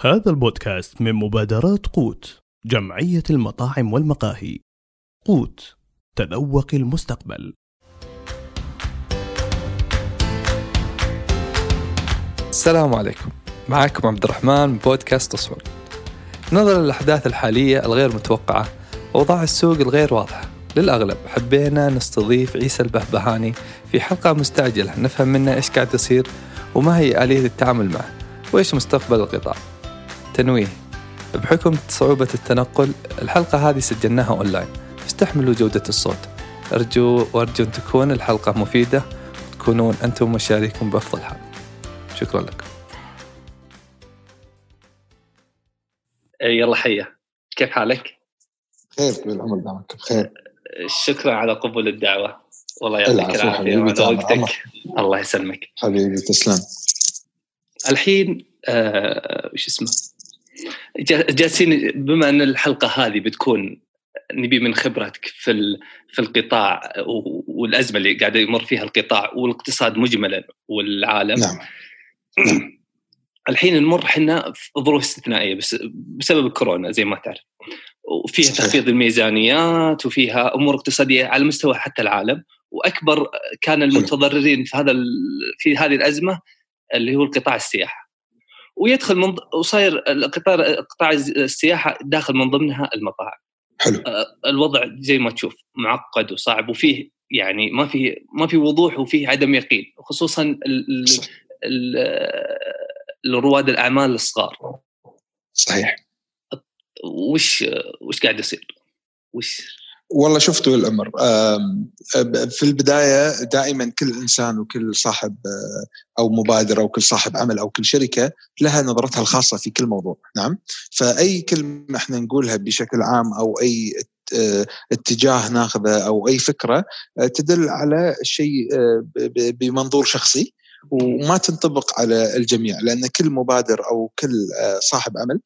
هذا البودكاست من مبادرات قوت جمعية المطاعم والمقاهي. قوت تذوق المستقبل. السلام عليكم. معكم عبد الرحمن من بودكاست تصوير نظرا للأحداث الحالية الغير متوقعة وأوضاع السوق الغير واضحة للأغلب حبينا نستضيف عيسى البهبهاني في حلقة مستعجلة نفهم منه إيش قاعد يصير وما هي آلية التعامل معه وإيش مستقبل القطاع تنويه بحكم صعوبة التنقل الحلقة هذه سجلناها أونلاين. فاستحملوا جودة الصوت. أرجو وأرجو أن تكون الحلقة مفيدة وتكونون أنتم مشاريكم بأفضل حال. شكرا لكم يلا حيا. كيف حالك؟ خير طويل العمر دامك؟ بخير. شكرا على قبول الدعوة. والله يعطيك العافية وعلى وقتك. الله يسلمك. حبيبي تسلم. الحين آه وش اسمه؟ جالسين بما أن الحلقة هذه بتكون نبي من خبرتك في في القطاع والأزمة اللي قاعد يمر فيها القطاع والاقتصاد مجملا والعالم. نعم. الحين نمر إحنا في ظروف استثنائية بس بسبب الكورونا زي ما تعرف. وفيها. تخفيض الميزانيات وفيها أمور اقتصادية على مستوى حتى العالم. وأكبر كان المتضررين في هذا في هذه الأزمة اللي هو القطاع السياحه ويدخل من وصاير القطاع قطاع السياحة داخل من ضمنها المطاعم حلو آه، الوضع زي ما تشوف معقد وصعب وفيه يعني ما في ما في وضوح وفيه عدم يقين خصوصا ال-. ال- رواد الأعمال الصغار صحيح وش وش قاعد يصير؟ وش والله شفتوا الأمر. في البداية دائما كل إنسان وكل صاحب آه، أو مبادرة أو كل صاحب عمل أو كل شركة لها نظرتها الخاصة في كل موضوع نعم؟ فأي كلمة إحنا نقولها بشكل عام أو أي آه، اتجاه ناخذه أو أي فكرة آه، تدل على شيء بمنظور شخصي وما تنطبق على الجميع لأن كل مبادر أو كل صاحب عمل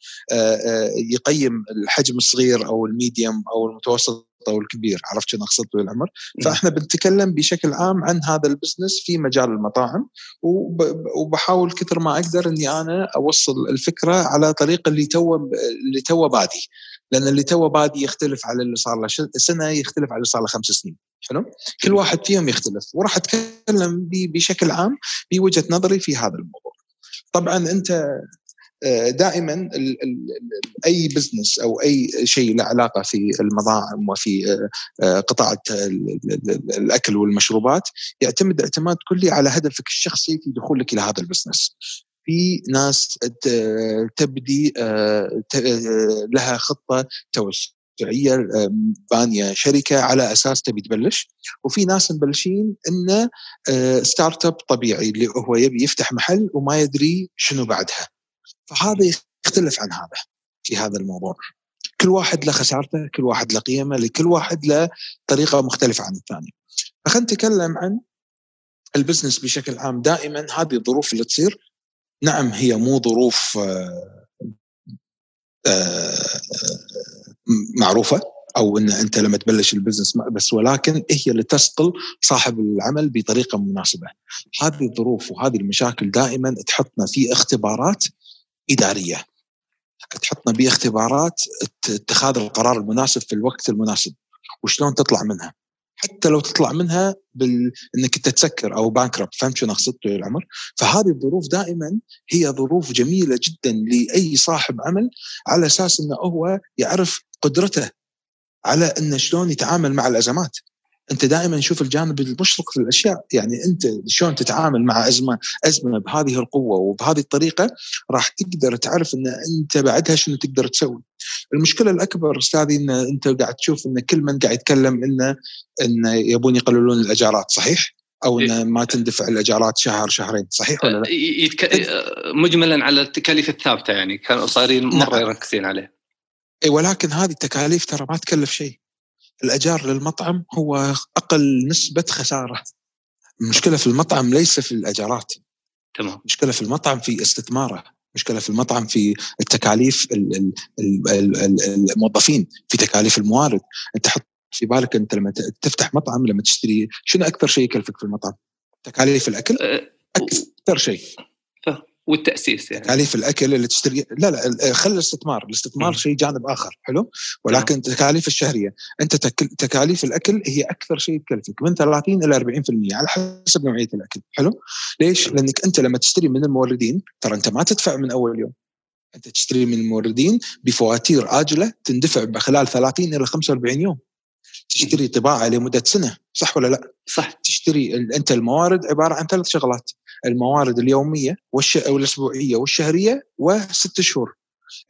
يقيم الحجم الصغير أو ال medium أو المتوسط أو الكبير عرفت شنو أقصد طويل العمر؟ فإحنا بنتكلم بشكل عام عن هذا ال business في مجال المطاعم وب- وبحاول كثر ما أقدر إني أنا أوصل الفكرة على طريق اللي تو اللي تو بادي. لأن اللي تو بادي يختلف على اللي صار له سنة يختلف على اللي صار له خمس سنين. حلو؟ كل واحد فيهم يختلف. وراح أتكلم بشكل عام بوجهة نظري في هذا الموضوع. طبعا أنت دائما أي business أو أي شيء له علاقة في المطاعم وفي آه، آه، قطاع الأكل والمشروبات يعتمد اعتماد كلي على هدفك الشخصي في دخولك إلى هذا ال business. في ناس تبدي آه، لها خطة توسعية آه، بانية شركة على أساس تبي تبلش وفي ناس مبلشين انه start up طبيعي اللي هو يبي يفتح محل وما يدري شنو بعدها. فهذا يختلف عن هذا في هذا الموضوع. كل واحد له خسارته كل واحد له قيمه لكل واحد له طريقه مختلفه عن الثاني. فخلينا نتكلم عن ال business بشكل عام. دائما هذه الظروف اللي تصير نعم هي مو ظروف آه، آه، معروفة أو إن أنت لما تبلش البزنس بس ولكن هي اللي تسقل صاحب العمل بطريقة مناسبة. هذه الظروف وهذه المشاكل دائما تحطنا في اختبارات إدارية. تحطنا باختبارات ات- اتخاذ القرار المناسب في الوقت المناسب وشلون تطلع منها. حتى لو تطلع منها بال... إنك أنت تسكر أو بانكربت فهمت شو اقصد طويل العمر؟ فهذه الظروف دائما هي ظروف جميلة جدا لأي صاحب عمل على أساس إنه هو يعرف قدرته على إنه شلون يتعامل مع الأزمات. أنت دائما شوف الجانب المشرق في الأشياء، يعني أنت شلون تتعامل مع أزمة أزمة بهذه القوة وبهذه الطريقة راح تقدر تعرف إن أنت بعدها شنو تقدر تسوي. المشكلة الأكبر أستاذي إن أنت قاعد تشوف إن كل من قاعد يتكلم انه انه يبون يقللون الأجارات صحيح؟ أو انه ما تندفع الأجارات شهر شهرين صحيح ولا لا؟ يتك... مجملا على التكاليف الثابتة يعني كانوا صايرين مرة نعم. يركزين عليه اي ولكن هذه التكاليف ترى ما تكلف شيء الأجار للمطعم هو أقل نسبة خسارة. المشكلة في المطعم ليس في الأجارات. تمام. المشكلة في المطعم في استثماره. مشكله في المطعم في التكاليف ال- ال- ال- ال- ال- الموظفين في تكاليف الموارد. أنت حط في بالك أنت لما تفتح مطعم لما تشتري شنو أكثر شيء يكلفك في المطعم؟ تكاليف الأكل؟ أه، أكثر شيء. والتأسيس يعني. تكاليف الأكل اللي تشتري لا لا خلي الاستثمار. الاستثمار. شيء جانب آخر حلو؟ ولكن التكاليف الشهرية. أنت تك... تكاليف الأكل هي أكثر شيء تكلفك من 30 إلى 40% على حسب نوعية الأكل حلو؟ ليش؟ لأنك أنت لما تشتري من الموردين ترى أنت ما تدفع من أول يوم. أنت تشتري من الموردين بفواتير آجلة تندفع خلال 30 إلى 45 يوم. تشتري طباعة لمدة سنة صح ولا لا؟ صح. تشتري أنت الموارد عبارة عن ثلاث شغلات الموارد اليومية والش... أو الاسبوعيه والشهرية وست شهور.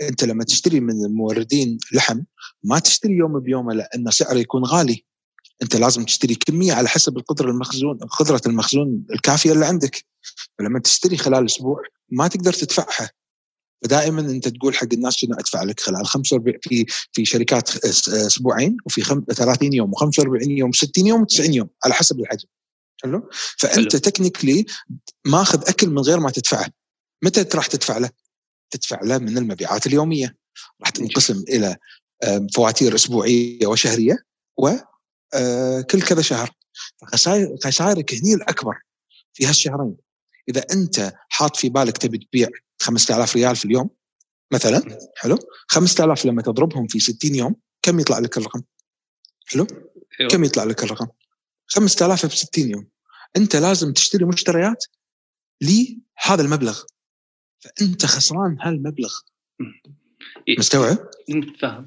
أنت لما تشتري من الموردين لحم ما تشتري يوم بيومه لأن سعره يكون غالي. أنت لازم تشتري كمية على حسب القدرة المخزون قدرة المخزون الكافية اللي عندك. فلما تشتري خلال أسبوع ما تقدر تدفعها. فدائما أنت تقول حق الناس شنو أدفع لك خلال 45 في في شركات أس- أسبوعين وفي خم- 30 يوم و45 يوم 60 يوم و90 يوم على حسب الحجم. حلو؟ فأنت technically ماخذ أكل من غير ما تدفعه. متى راح تدفع له؟ تدفع له من المبيعات اليومية. راح تنقسم إلى آم، فواتير أسبوعية وشهرية وكل كذا شهر. فخسائر- خسائرك هني الأكبر في هالشهرين. إذا أنت حاط في بالك تبي تبيع 5000 ريال في اليوم مثلا حلو 5000 لما تضربهم في 60 يوم كم يطلع لك الرقم؟ حلو؟ أيوة. كم يطلع لك الرقم؟ 5000 ب 60 يوم أنت لازم تشتري مشتريات لهذا المبلغ فأنت خسران هالمبلغ مستوعب؟ مم، فاهم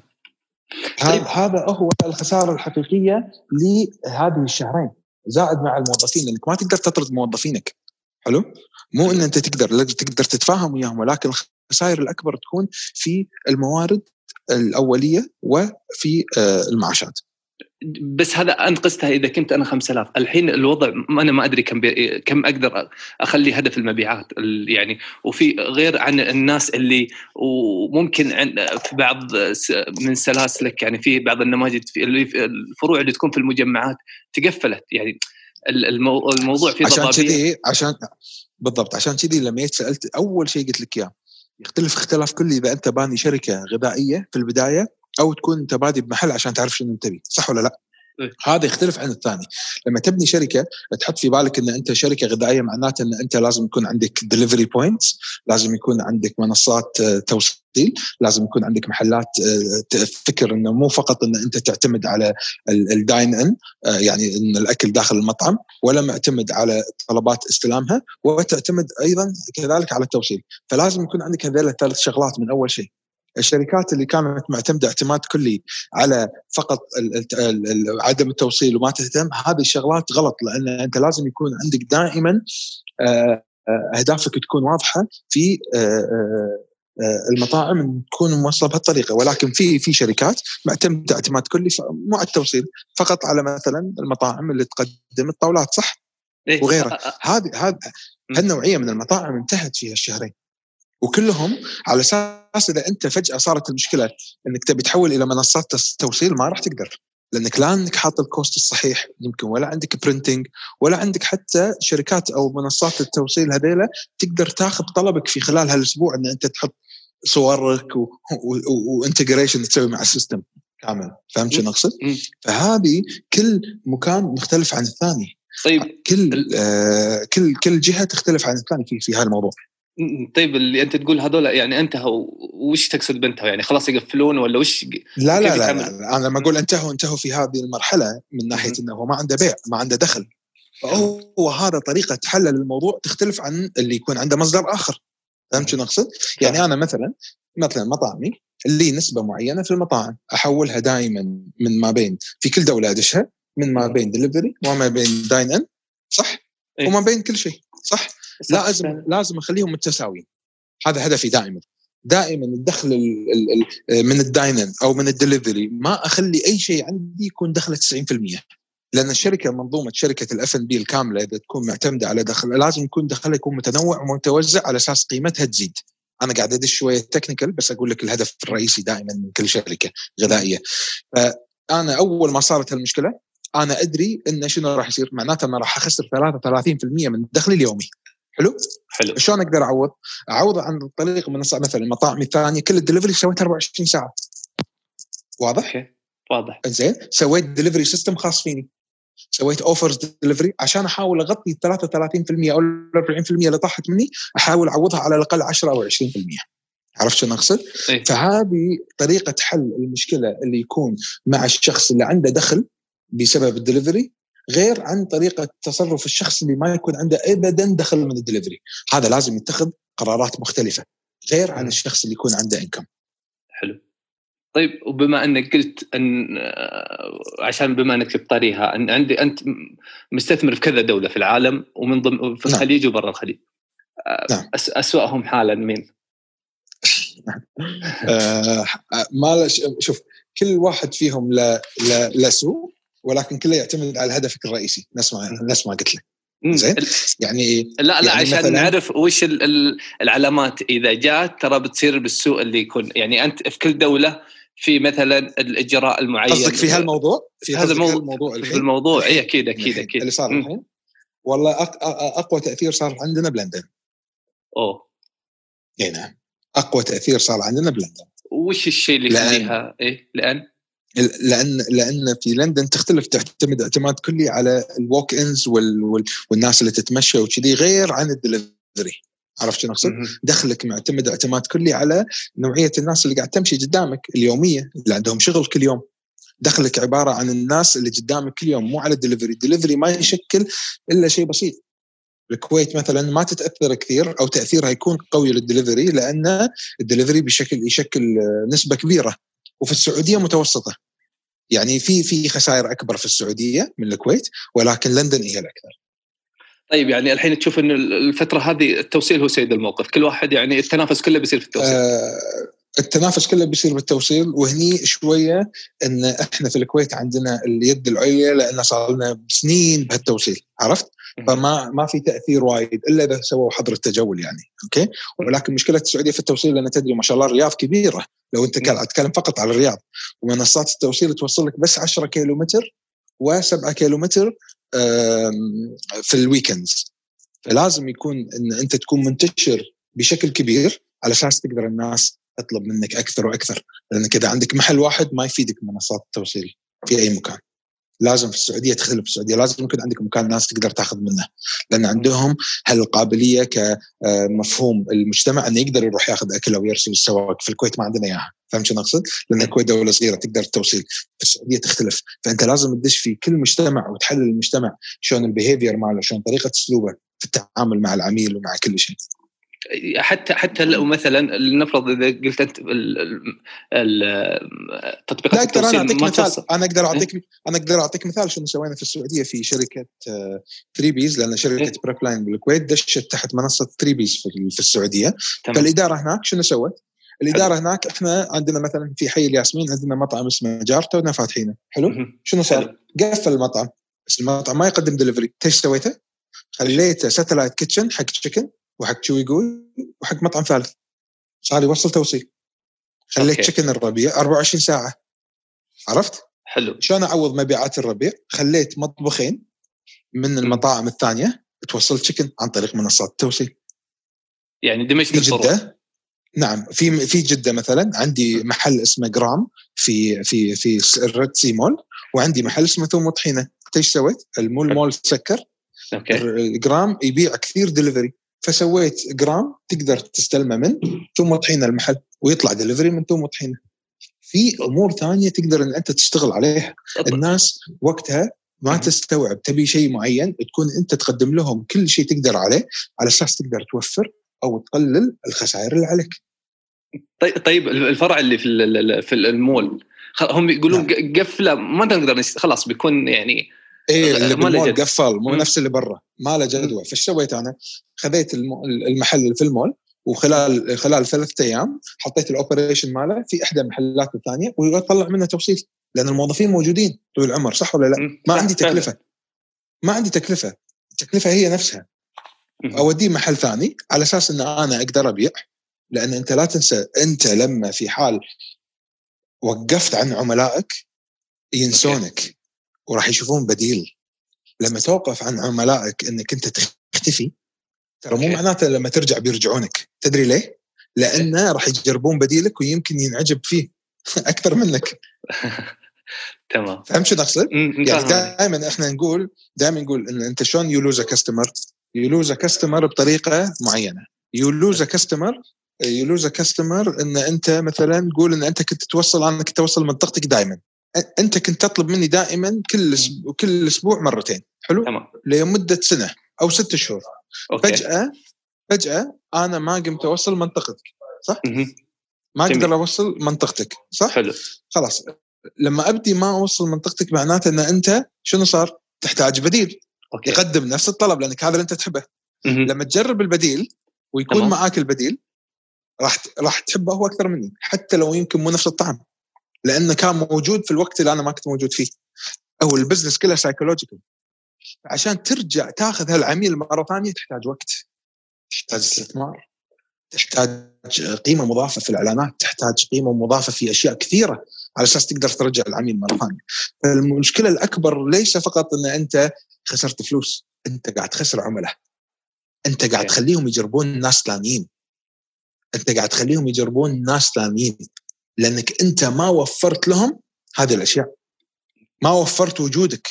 هذا هذا هو الخسارة الحقيقية لهذه الشهرين زائد مع الموظفين لأنك ما تقدر تطرد موظفينك حلو؟ مو ان أنت تقدر تقدر تتفاهم وياهم ولكن الخسائر الأكبر تكون في الموارد الأولية وفي آه، المعاشات. بس هذا انت قستها إذا كنت أنا 5000 الحين الوضع أنا ما أدري كم بي... كم أقدر أخلي هدف المبيعات ال- يعني وفي غير عن الناس اللي وممكن في بعض من سلاسلك يعني في بعض النماذج في الفروع اللي تكون في المجمعات تقفلت يعني المو... الموضوع فيه عشان كذي عشان بالضبط عشان كذي لما جيت سألت أول شيء قلت لك إياه يختلف اختلاف كلي إذا أنت باني شركة غذائية في البداية أو تكون أنت بادي بمحل عشان تعرف شنو تبي صح ولا لا؟ إيه. هذا يختلف عن الثاني. لما تبني شركة تحط في بالك إن أنت شركة غذائية معناته إن أنت لازم يكون عندك delivery points لازم يكون عندك منصات آه، توصيل لازم يكون عندك محلات آه، تفكر إنه مو فقط إن أنت تعتمد على ال- الداين ان آه، يعني إن الأكل داخل المطعم ولا معتمد على طلبات استلامها وتعتمد أيضا كذلك على التوصيل. فلازم يكون عندك هذول الثلاث شغلات من أول شيء. الشركات اللي كانت معتمدة اعتماد كلي على فقط عدم التوصيل وما تهتم هذه الشغلات غلط لأن أنت لازم يكون عندك دائما آه، آه، أهدافك تكون واضحة في آه، المطاعم تكون موصلة بهالطريقة ولكن في في شركات معتمدة اعتماد كلي مو على التوصيل فقط على مثلا المطاعم اللي تقدم الطاولات صح إيه. وغيره. هذه هذه هالنوعية من المطاعم انتهت فيها الشهرين وكلهم على أساس إذا أنت فجأة صارت المشكلة إنك تبي تحول إلى منصات توصيل ما راح تقدر. لأنك لا إنك حاط ال cost الصحيح يمكن ولا عندك printing ولا عندك حتى شركات أو منصات التوصيل هذيلا تقدر تاخذ طلبك في خلال هالأسبوع إن أنت تحط صورك و integration تسوي مع ال system كامل. فهمت شنو اقصد؟ فهذه كل مكان مختلف عن الثاني. طيب. كل آه كل كل جهة تختلف عن الثاني في في هالموضوع م- طيب اللي أنت تقول هذول يعني انتهوا وش تقصد بانتهوا يعني خلاص يقفلون ولا وش لا لا لا؟ لا أنا لما أقول انتهوا انتهوا في هذه المرحلة من ناحية. إنه هو ما عنده بيع ما عنده دخل فهو هذا طريقة حل للموضوع تختلف عن اللي يكون عنده مصدر آخر فهمت شنو أقصد؟ يعني أنا مثلا مثلا مطاعمي لي نسبة معينة في المطاعم أحولها دائما من ما بين في كل دولة أدشها من ما بين دليفري وما بين dine in صح؟ إيه. وما بين كل شيء صح؟ لازم لازم أخليهم متساويين. هذا هدفي دائما. دائما الدخل ال ال ال من ال dine in أو من الدليفري ما أخلي أي شيء عندي يكون دخله 90% لأن الشركة منظومة شركة الاف ان بي الكاملة إذا تكون معتمدة على دخل لازم يكون دخلها يكون متنوع ومتوزع على أساس قيمتها تزيد. أنا قاعد أدش شوية technical بس أقول لك الهدف الرئيسي دائما من كل شركة غذائية. فانا أول ما صارت هالمشكلة أنا أدري إن شنو راح يصير. معناته أنا راح أخسر 33% من دخلي اليومي. حلو؟ حلو. شلون أقدر أعوض؟ أعوض عن طريق منصه مثلا المطاعم الثانية كل الدليفري سويتها 24 ساعة. واضح؟ واضح. زين سويت delivery system خاص فيني. سويت offers delivery عشان أحاول أغطي ال 33% أو ال 40% اللي طاحت مني أحاول أعوضها على الأقل 10 أو 20% عرفت شو أقصد؟ إيه. فهذه طريقة حل المشكلة اللي يكون مع الشخص اللي عنده دخل بسبب الدليفري غير عن طريقة تصرف الشخص اللي ما يكون عنده ابدا دخل من الدليفري هذا لازم يتخذ قرارات مختلفة غير عن. الشخص اللي يكون عنده انكم حلو طيب وبما إنك قلت أن عشان بما إنك تبطريها أن عندي أنت مستثمر في كذا دولة في العالم ومن ضمن في نعم. الخليج وبرا الخليج نعم. أس أسوأهم حالا مين؟ آه ما شوف كل واحد فيهم له له سوء ولكن كله يعتمد على هدفك الرئيسي. نفس ما نفس ما قلت لك. زين. يعني لا لا يعني عشان نعرف وش ال- ال- العلامات. إذا جات ترى بتصير بالسوء اللي يكون. يعني أنت في كل دولة في مثلا الإجراء المعين. قصدك في هالموضوع؟ في هذا الموضوع- في الموضوع. إي أكيد أكيد أكيد. اللي صار. الحين. والله أقوى تأثير صار عندنا بلندن. أوه. إي نعم. أقوى تأثير صار عندنا بلندن. وش الشيء اللي يخليها؟ إيه لأن؟ لأن لأن في لندن تختلف تعتمد اعتماد كلي على ال walk ins وال... وال... والناس اللي تتمشى وكذي غير عن الدليفري عرفت شو أقصد؟ دخلك معتمد اعتماد كلي على نوعية الناس اللي قاعد تمشي قدامك اليومية اللي عندهم شغل كل يوم. دخلك عبارة عن الناس اللي قدامك كل يوم مو على ال delivery ال delivery ما يشكل إلا شيء بسيط. الكويت مثلا ما تتأثر كثير أو تأثيرها يكون قوي للدليفري لأن الدليفري بشكل يشكل نسبة كبيرة. وفي السعودية متوسطة. يعني في في خسائر أكبر في السعودية من الكويت ولكن لندن هي الأكثر. طيب يعني الحين تشوف إن الفترة هذه التوصيل هو سيد الموقف. كل واحد يعني التنافس كله بيصير في التوصيل. آه التنافس كله بيصير بالتوصيل وهني شوية إن إحنا في الكويت عندنا اليد العليا لأن صار لنا سنين بهالتوصيل. عرفت؟ فما ما في تأثير وايد إلا إذا سووا حظر التجول يعني أوكي؟ ولكن مشكلة السعودية في التوصيل لأن تدري ما شاء الله الرياض كبيرة. لو أنت قاعد تتكلم فقط على الرياض ومنصات التوصيل توصل لك بس 10 كيلو متر و7 كيلو متر في ال weekends فلازم يكون إن أنت تكون منتشر بشكل كبير على أساس تقدر الناس تطلب منك أكثر وأكثر. لانك اذا عندك محل واحد ما يفيدك منصات التوصيل في أي مكان. لازم في السعودية تختلف في السعودية لازم يكون عندك مكان ناس تقدر تاخذ منه. لأن عندهم هالقابلية كمفهوم المجتمع إنه يقدر يروح ياخذ أكل أو يرسل السواق في الكويت ما عندنا إياها. فهمت شو أقصد؟ لأن الكويت دولة صغيرة تقدر التوصيل في السعودية تختلف. فأنت لازم تدش في كل مجتمع وتحلل المجتمع شلون البيهيفير ماله شلون طريقة أسلوبه في التعامل مع العميل ومع كل شيء. حتى حتى لو مثلا نفرض إذا قلت أنت تطبيقات لا أقدر أنا أعطيك مثال. أنا أقدر اعطيك أنا أقدر أعطيك مثال شنو سوينا في السعودية في شركة 3 Bs لأن إيه. شركه Prep Line بالكويت دشت تحت منصة 3 Bs في في السعودية. تمام. فالإدارة هناك شنو سوت؟ الإدارة هناك إحنا عندنا مثلا في حي الياسمين عندنا مطعم اسمه جار تونا فاتحينه. حلو؟ شنو صار؟ حلو. قفل المطعم. بس المطعم ما يقدم دليفري إيش سويته؟ خليته satellite kitchen حق chicken وحق تشوي جوي وحق مطعم ثالث. صار يوصل توصيل. خليت. chicken الربيع 24 ساعة. عرفت؟ حلو. شلون أعوض مبيعات الربيع؟ خليت مطبخين من المطاعم الثانية توصل chicken عن طريق منصات التوصيل يعني دمجت جدة؟ نعم. في في جدة مثلا. عندي محل اسمه جرام في في في ال Red Sea Mall. وعندي محل اسمه ثوم وطحينة. إيش سويت؟ المول مول سكر. أوكي. الجرام يبيع كثير دليفري فسويت جرام تقدر تستلمه من ثوم وطحينه المحل ويطلع دليفري من ثوم وطحينه في أمور ثانية تقدر إن أنت تشتغل عليها. الناس وقتها ما. تستوعب. تبي شيء معين تكون أنت تقدم لهم كل شيء تقدر عليه على أساس تقدر توفر أو تقلل الخسائر اللي عليك. طيب طيب الفرع اللي في في المول هم يقولون نعم. قفل ما نقدر خلاص بيكون يعني إيه اللي بالمول. قفل مو. نفس اللي برا ما له جدوى فايش سويت أنا؟ خذيت الم- المحل اللي في المول وخلال خلال ثلاثة أيام حطيت ال operation ماله في إحدى المحلات الثانية ويطلع منه توصيل لأن الموظفين موجودين طول العمر صح ولا لا؟ ما عندي. تكلفة ما عندي تكلفة التكلفة هي نفسها. أوديه محل ثاني على أساس إن أنا أقدر أبيع لأن أنت لا تنسى أنت لما في حال وقفت عن عملائك ينسونك وراح يشوفون بديل لما توقف عن عملائك إنك أنت تختفي ترى مو. معناته لما ترجع بيرجعونك تدري ليه؟ لأنه راح يجربون بديلك ويمكن ينعجب فيه أكثر منك تمام فهمت شو اقصد؟ يعني. دائما إحنا نقول دائما نقول إن أنت شلون you lose customer you lose customer بطريقة معينة you lose customer you lose customer إن أنت مثلا تقول إن أنت كنت توصل أنا كنت أوصل منطقتك دائما أنت كنت تطلب مني دائما كل أسبوع كل أسبوع مرتين. حلو؟ تمام. لمدة سنة أو ست شهور. أوكي. فجأة فجأة أنا ما قمت أوصل منطقتك مهم. ما جميل. أقدر أوصل منطقتك صح؟ حلو. خلاص. لما أبدي ما أوصل منطقتك معناته أن أنت شنو صار؟ تحتاج بديل. أوكي. يقدم نفس الطلب لأنك هذا اللي أنت تحبه. مهم. لما تجرب البديل ويكون تمام. معاك البديل راح راح تحبه هو أكثر مني حتى لو يمكن مو نفس الطعم. لأنه كان موجود في الوقت اللي أنا ما كنت موجود فيه. أو ال business كله psychological عشان ترجع تاخذ هالعميل مرة ثانية تحتاج وقت تحتاج استثمار تحتاج قيمة مضافة في الإعلانات تحتاج قيمة مضافة في أشياء كثيرة على أساس تقدر ترجع العميل مرة ثانية. فالمشكلة الأكبر ليس فقط إن أنت خسرت فلوس أنت قاعد تخسر عملاء أنت قاعد. تخليهم يجربون ناس ثانيين. أنت قاعد تخليهم يجربون ناس ثانيين. لأنك أنت ما وفرت لهم هذه الأشياء. ما وفرت وجودك.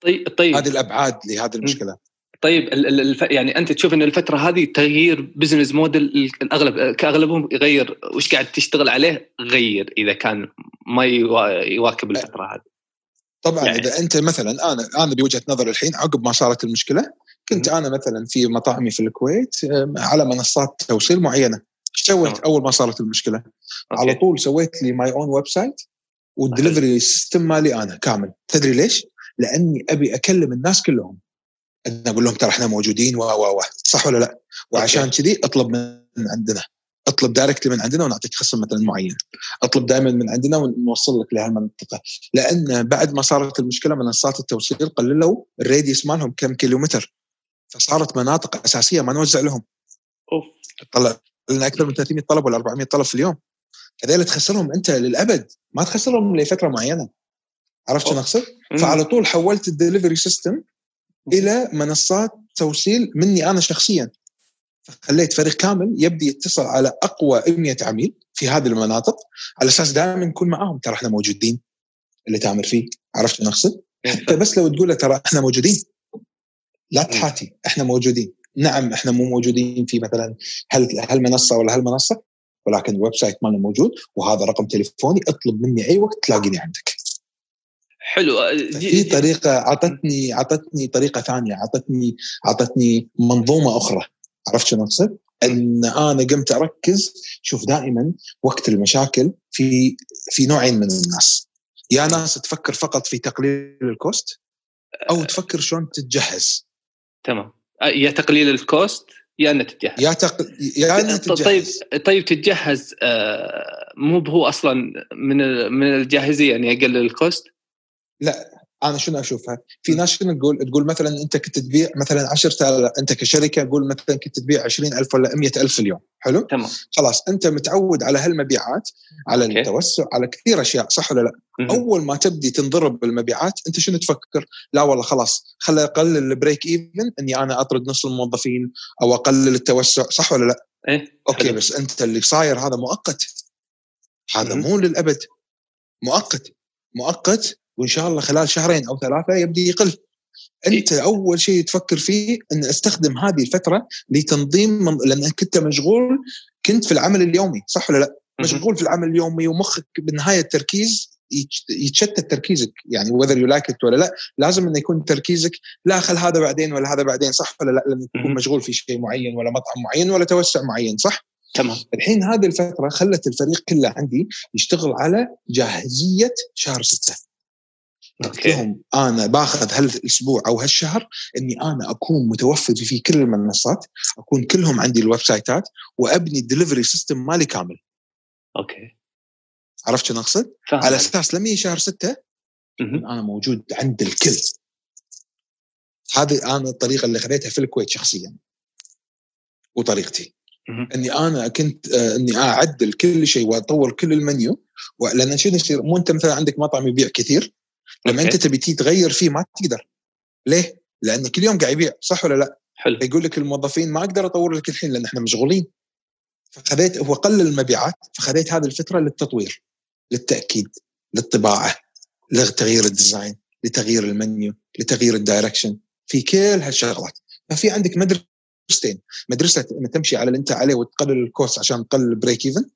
طيب طيب. هذه الأبعاد لهذه المشكلة. طيب ال- ال- الف... يعني أنت تشوف إن الفترة هذه تغيير بزنس موديل الاغلب كأغلبهم يغير وش قاعد تشتغل عليه؟ غير إذا كان ما يوا... يواكب الفترة هذه. طبعا يعني-. إذا أنت مثلا أنا أنا بوجهة نظري الحين عقب ما صارت المشكلة كنت. أنا مثلا في مطاعمي في الكويت على منصات توصيل معينة. إيش سويت. أول ما صارت المشكلة؟ على okay. طول سويت لي my own website وال delivery system مالي أنا كامل. تدري ليش؟ لأني أبي أكلم الناس كلهم. أنا أقول لهم ترى إحنا موجودين و و و صح ولا لا؟ وعشان كذي أطلب من عندنا. أطلب directly من عندنا ونعطيك خصم مثلا معين. أطلب دائما من عندنا ونوصل لك لهالمنطقه لأن بعد ما صارت المشكلة منصات التوصيل قللوا ال radius مالهم كم كيلومتر. فصارت مناطق أساسية ما نوزع لهم. أوف. طلع أكثر من 300 طلب ولا 400 طلب في اليوم. هذول تخسرهم أنت للأبد. ما تخسرهم لفترة معينة. عرفت شو أوه. اقصد؟ فعلى طول حولت ال delivery system إلى منصات توصيل مني أنا شخصيا. خليت فريق كامل يبدي يتصل على أقوى 100 عميل في هذه المناطق. على أساس دائما نكون معاهم. ترى إحنا موجودين. اللي تأمر فيه. عرفت شو نقصد؟ حتى بس لو تقول له ترى إحنا موجودين. لا تحاتي. إحنا موجودين. نعم إحنا مو موجودين في مثلا هل هالمنصه ولا هالمنصه ولكن ال website مالنا موجود وهذا رقم تليفوني اطلب مني أي وقت تلاقيني عندك. حلو جي- في طريقة أعطتني أعطتني طريقة ثانية أعطتني أعطتني منظومة أخرى. عرفت شو أقصد؟ إن أنا قمت أركز شوف دائما وقت المشاكل في في نوعين من الناس. يا ناس تفكر فقط في تقليل ال cost أو تفكر شلون تتجهز. تمام. آه، يا تقليل ال cost يا انك تتجهز. يا تق... يا انك طيب تتجهز. طيب تتجهز آه، مو هو أصلا من من الجاهزية يعني يقلل ال cost؟ أنا شنو أشوفها؟ في ناس شنو تقول؟ تقول مثلا أنت كنت تبيع مثلا 10000 أنت كشركة قول مثلا كنت تبيع 20000 ولا 100000 في اليوم، حلو؟ تمام خلاص أنت متعود على هالمبيعات على okay. التوسع على كثير أشياء صح ولا لا؟ مهم. أول ما تبدي تنضرب بالمبيعات أنت شنو تفكر؟ لا والله خلاص خلي أقلل ال break even إني أنا أطرد نص الموظفين أو أقلل التوسع صح ولا لا؟ إيه okay حلو. بس أنت اللي صاير هذا مؤقت هذا مم. مو للأبد مؤقت مؤقت وإن شاء الله خلال شهرين أو ثلاثة يبدي يقل. أنت أول شيء تفكر فيه إن أستخدم هذه الفترة لتنظيم من... لانك كنت مشغول كنت في العمل اليومي صح ولا لا؟ مشغول في العمل اليومي ومخك بالنهايه التركيز يتش- يتشتت تركيزك يعني you like it ولا لا. لازم إنه يكون تركيزك لا خل هذا بعدين ولا هذا بعدين صح ولا لا؟ لانك تكون. مشغول في شيء معين ولا مطعم معين ولا توسع معين صح؟ تمام. الحين هذه الفترة خلت الفريق كله عندي يشتغل على جاهزية شهر ستة. قلت لهم أنا باخذ هالأسبوع أو هالشهر إني أنا أكون متوفر في كل المنصات أكون كلهم عندي ال website ات وأبني ال delivery system مالي كامل. okay. عرفت شو أقصد؟ على أساس لما يجي شهر ستة. أنا موجود عند الكل. هذه أنا الطريقة اللي خذيتها في الكويت شخصيا. وطريقتي. إني أنا كنت آه، إني أعدل كل شيء وأطور كل المنيو لأن شنو يصير. مو أنت مثلا عندك مطعم يبيع كثير لما. انت تبي تغير فيه ما تقدر ليه؟ لأن كل يوم قاعد يبيع صح ولا لا؟ حلو يقول لك الموظفين ما أقدر أطور لك الحين لأن إحنا مشغولين فخذيت هو قلل المبيعات فخذيت هذه الفترة للتطوير للتأكيد للطباعة لتغيير ال design لتغيير المنيو لتغيير ال direction في كل هالشغلات ففي عندك مدرستين مدرسة ان تمشي على اللي أنت عليه وتقلل ال cost عشان تقلل ال break even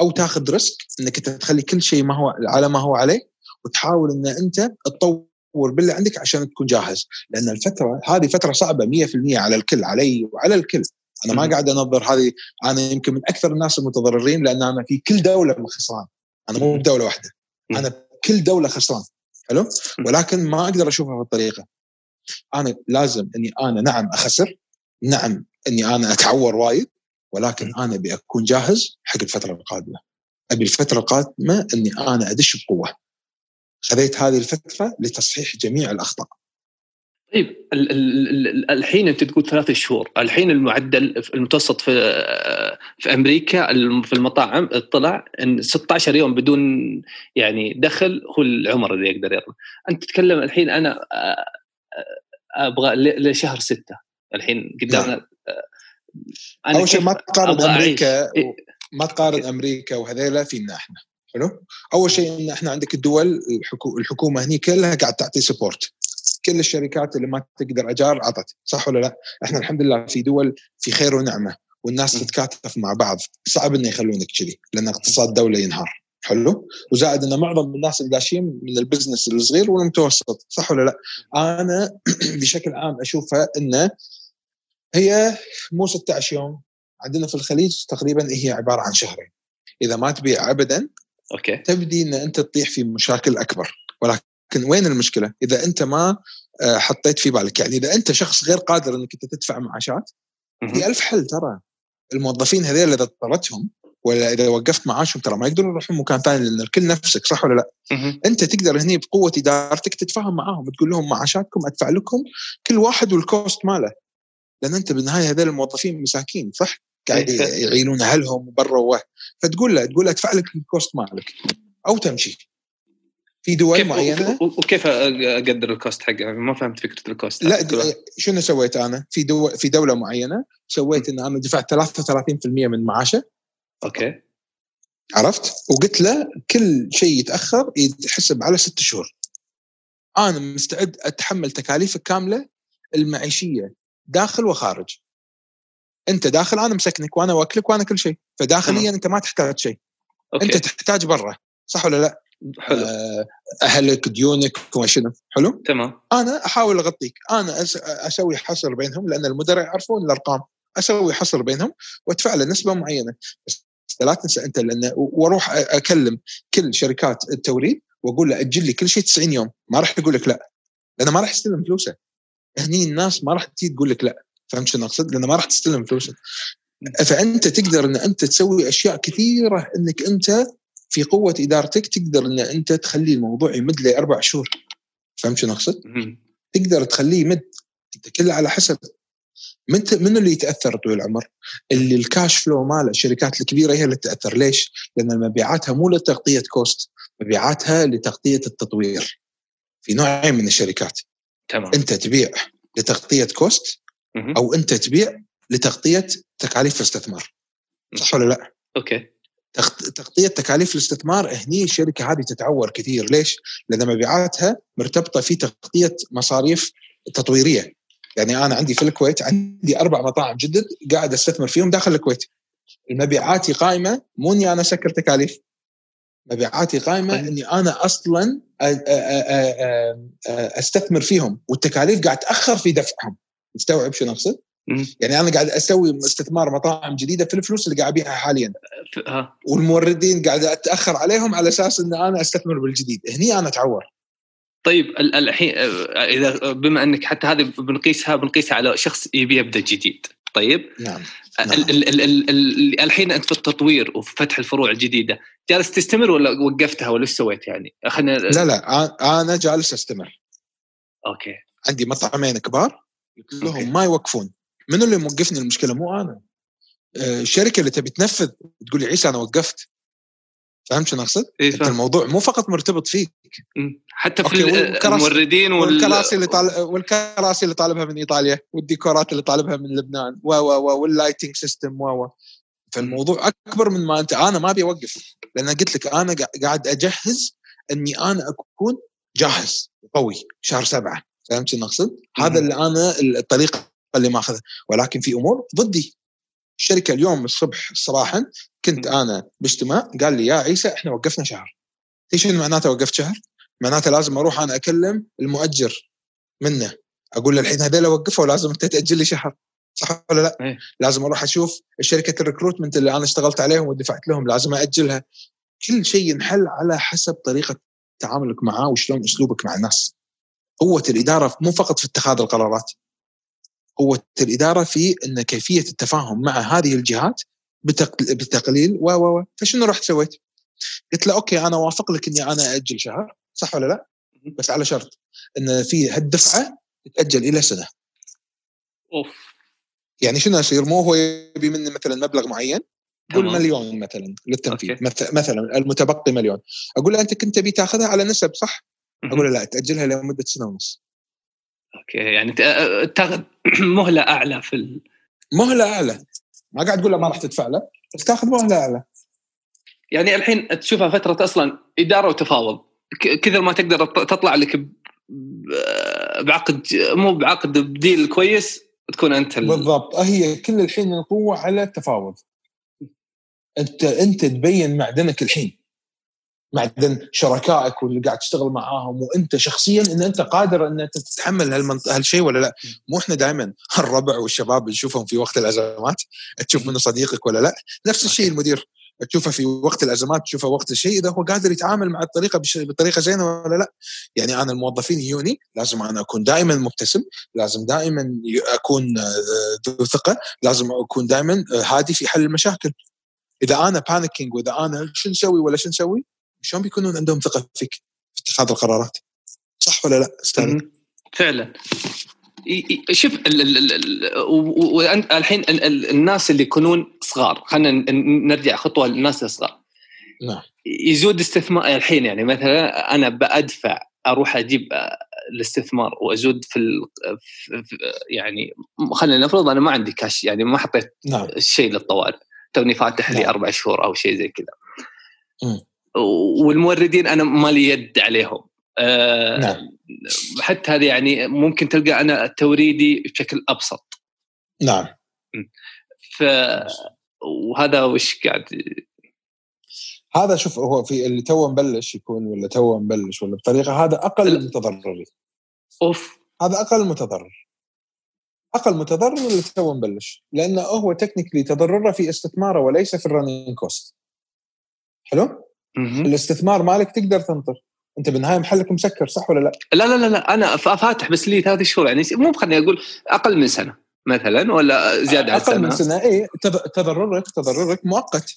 أو تاخذ risk إنك أنت تخلي كل شيء ما هو على ما هو عليه وتحاول إن أنت تطور باللي عندك عشان تكون جاهز. لأن الفترة هذه فترة صعبة 100% على الكل علي وعلى الكل. أنا ما قاعد أنظر هذه أنا يمكن من أكثر الناس المتضررين لأن أنا في كل دولة خسران أنا مو بدولة واحدة. أنا كل دولة خسران. حلو؟ ولكن ما أقدر أشوفها بالطريقة أنا لازم إني أنا نعم أخسر. نعم إني أنا أتعور وايد. ولكن أنا أبي أكون جاهز حق الفترة القادمة. أبي الفترة القادمة إني أنا أدش بقوة. خذيت هذه الفترة لتصحيح جميع الأخطاء طيب الحين أنت تقول ثلاث شهور، الحين المعدل المتوسط في في أمريكا في المطاعم طلع إن 16 يوم بدون يعني دخل هو العمر اللي يقدر يطلع. أنت تتكلم الحين أنا أبغى لشهر ستة الحين قدامنا نعم. أول شيء ما تقارن أمريكا إيه. ما تقارن أمريكا وهذيلا فينا إحنا حلو؟ أول شيء إن إحنا عندك الدول الحكومة هني كلها قاعد تعطي سبورت كل الشركات اللي ما تقدر أجار عطت صح ولا لا؟ إحنا الحمد لله في دول في خير ونعمة والناس تتكاتف مع بعض. صعب إنه يخلونك كذي لأن اقتصاد دولة ينهار. حلو؟ وزائد إن معظم الناس اللي داشين من ال business الصغير والمتوسط صح ولا لا؟ أنا بشكل عام أشوفها انه هي مو 16 يوم. عندنا في الخليج تقريبا هي عبارة عن شهرين. إذا ما تبيع ابدا okay تبدي إن أنت تطيح في مشاكل أكبر ولكن وين المشكلة؟ إذا أنت ما آه، حطيت في بالك يعني إذا أنت شخص غير قادر إنك أنت تدفع معاشات في ألف حل ترى الموظفين هذول إذا اضطرتهم ولا إذا وقفت معاشهم ترى ما يقدرون يروحون مكان ثاني لأن الكل نفسك صح ولا لا؟ أنت تقدر هني بقوة إدارتك تتفاهم معاهم تقول لهم معاشاتكم أدفع لكم كل واحد وال cost ماله لأن أنت بالنهاية هذول الموظفين مساكين صح؟ قاعد إيه. يعينون أهلهم برا فتقول له تقول له ادفع لك ال cost مالك أو تمشي. في دول كيف معينة؟ وكيف أقدر ال cost حقها ما فهمت فكرة ال cost. لا شنو سويت أنا؟ في دو في دولة معينة سويت إن أنا دفعت 33% من معاشه. okay. عرفت؟ وقلت له كل شيء يتأخر يتحسب على ست شهور. أنا مستعد أتحمل تكاليفك كاملة المعيشية داخل وخارج. انت داخل أنا مسكنك وأنا واكلك وأنا كل شيء. فداخليا انت ما تحتاج شيء. okay. انت تحتاج برا صح ولا لا؟ حلو. آه، أهلك ديونك وما شنو. حلو؟ تمام. أنا أحاول أغطيك. أنا أسوي حصر بينهم لأن المدراء يعرفون الأرقام. أسوي حصر بينهم وأدفع له نسبة معينة. بس لا تنسى أنت لأن وأروح أكلم كل شركات التوريد وأقول له أجل لي كل شيء 90 يوم. ما راح يقول لك لا. لأنه ما راح يستلم فلوسه. هني الناس ما راح تجي تقول لك لا. فهمت شنو أقصد؟ لأنه ما راح تستلم فلوسك. فأنت تقدر إن أنت تسوي أشياء كثيرة إنك أنت في قوة إدارتك تقدر إن أنت تخلي الموضوع يمد لأربع شهور. فهمت شنو أقصد؟ تقدر تخليه يمد. أنت كله على حسب. من من اللي يتأثر طول العمر؟ اللي ال cash flow ماله الشركات الكبيرة هي اللي تتأثر. ليش؟ لأن مبيعاتها مو لتغطية cost مبيعاتها لتغطية التطوير. في نوعين من الشركات. تمام. أنت تبيع لتغطية cost أو أنت تبيع لتغطية تكاليف الاستثمار. صح ولا لا؟ okay. تغطية تكاليف الاستثمار هني الشركة هذه تتعور كثير. ليش؟ لأن مبيعاتها مرتبطة في تغطية مصاريف تطويرية. يعني أنا عندي في الكويت عندي أربع مطاعم جدد قاعد أستثمر فيهم داخل الكويت. مبيعاتي قائمة مو إني أنا أسكر تكاليف. مبيعاتي قائمة طيب. إني أنا أصلا أستثمر فيهم والتكاليف قاعد تأخر في دفعهم. مستوعب شو أقصد؟ يعني أنا قاعد أسوي استثمار مطاعم جديدة في الفلوس اللي قاعد ابيعها حاليا. والموردين قاعد أتأخر عليهم على أساس إن أنا أستثمر بالجديد. هني أنا أتعور. طيب الحين إذا بما إنك حتى هذه بنقيسها بنقيسها على شخص يبي يبدأ جديد. طيب؟ نعم, نعم. ال ال ال ال الحين أنت في التطوير وفي فتح الفروع الجديدة جالس تستمر ولا وقفتها ولا إيش سويت يعني؟ خلينا لا لا أنا جالس أستمر. okay. عندي مطعمين كبار. قلت لهم ما يوقفون. من اللي موقفني المشكلة؟ مو أنا. آه، الشركة اللي تبي تنفذ تقول لي عيسى أنا وقفت. فهمت شنو أقصد؟ إيه الموضوع مو فقط مرتبط فيك. حتى في الموردين وال... والكراسي اللي طال... والكراسي اللي طالبها من إيطاليا والديكورات اللي طالبها من لبنان و و وال lighting system و و. فالموضوع أكبر من ما انت أنا ما أبي أوقف. لأن قلت لك أنا قاعد أجهز إني أنا أكون جاهز قوي. شهر سبعة. فهمت شنو اقصد؟ هذا اللي أنا الطريقة اللي ماخذها. ولكن في أمور ضدي. الشركة اليوم الصبح صباحا كنت أنا باجتماع قال لي يا عيسى إحنا وقفنا شهر. إيش معناته وقفت شهر؟ معناته لازم أروح أنا أكلم المؤجر منه. أقول له الحين هذول وقفوا لازم أنت تأجل لي شهر. صح ولا لا؟ إيه. لازم أروح أشوف شركة ال recruitment اللي أنا اشتغلت عليهم ودفعت لهم لازم اجلها كل شيء ينحل على حسب طريقة تعاملك معاه وشلون أسلوبك مع الناس. قوة الإدارة مو فقط في اتخاذ القرارات قوة الإدارة في إن كيفية التفاهم مع هذه الجهات بتقل- بتقليل و و و فشنو رحت سويت؟ قلت له okay أنا وافق لك إني أنا أجل شهر صح ولا لا؟ بس على شرط إن في هالدفعة تتأجل إلى سنة أوف يعني شنو يصير مو هو يبي مني مثلا مبلغ معين قول. مليون مثلا للتنفيذ okay. مثلا المتبقي مليون أقول له أنت كنت تبي تاخذها على نسب صح؟ أقول له لا تأجلها لمدة سنة ونص. okay يعني تاخذ مهلة أعلى في ال... مهلة أعلى. ما قاعد تقول له ما راح تدفع له بس تاخذ مهلة أعلى. يعني الحين تشوفها فترة أصلا إدارة وتفاوض. كثر ما تقدر تطلع لك بعقد مو بعقد بديل كويس تكون أنت ال... بالضبط. هي كل الحين القوة على التفاوض. أنت أنت تبين معدنك الحين. معدن شركائك واللي قاعد تشتغل معاهم وأنت شخصيا إن أنت قادر إن أنت تتحمل هالمنط... هالشيء ولا لا؟ مو إحنا دائما الربع والشباب نشوفهم في وقت الأزمات تشوف منه صديقك ولا لا؟ نفس الشيء المدير تشوفه في وقت الأزمات تشوفه وقت الشيء إذا هو قادر يتعامل مع الطريقة بش... بطريقة زينة ولا لا؟ يعني أنا الموظفين يجوني لازم أنا أكون دائما مبتسم لازم دائما أكون آه، ذو ثقة لازم أكون دائما آه، هادي في حل المشاكل. إذا أنا بانيكينج وإذا أنا شو نسوي ولا شو نسوي؟ شلون بيكونون عندهم ثقة فيك في اتخاذ القرارات؟ صح ولا لا أستاذ. فعلا. شوف وانت الحين ال- ال- الناس اللي يكونون صغار خلينا نرجع خطوة للناس الصغار. نعم. يزود استثمار الحين يعني مثلا أنا بأدفع أروح أجيب آه، الاستثمار وأزود في, ال... في يعني خلينا نفرض أنا ما عندي كاش يعني ما حطيت نعم. شيء للطوارئ. توني فاتح لي نعم. أربع شهور أو شيء زي كذا. والموردين أنا مالي يد عليهم. آه نعم. حتى هذه يعني ممكن تلقى أنا توريدي بشكل أبسط. نعم. ف وهذا وش قاعد؟ هذا شوف هو في اللي تو مبلش يكون ولا تو مبلش ولا بطريقة هذا أقل لا. متضرري. أوف. هذا أقل متضرر. أقل متضرر اللي تو مبلش لأنه هو technically تضرره في استثماره وليس في ال running cost حلو. الاستثمار مالك تقدر تنطر. انت بالنهاية محلك مسكر صح ولا لا؟ لا لا لا لا أنا فاتح بس لي ثلاث شهور يعني مو خليني أقول أقل من سنة مثلا ولا زيادة عن أقل من سنة. سنة. اي تض- تضررك تضررك مؤقت.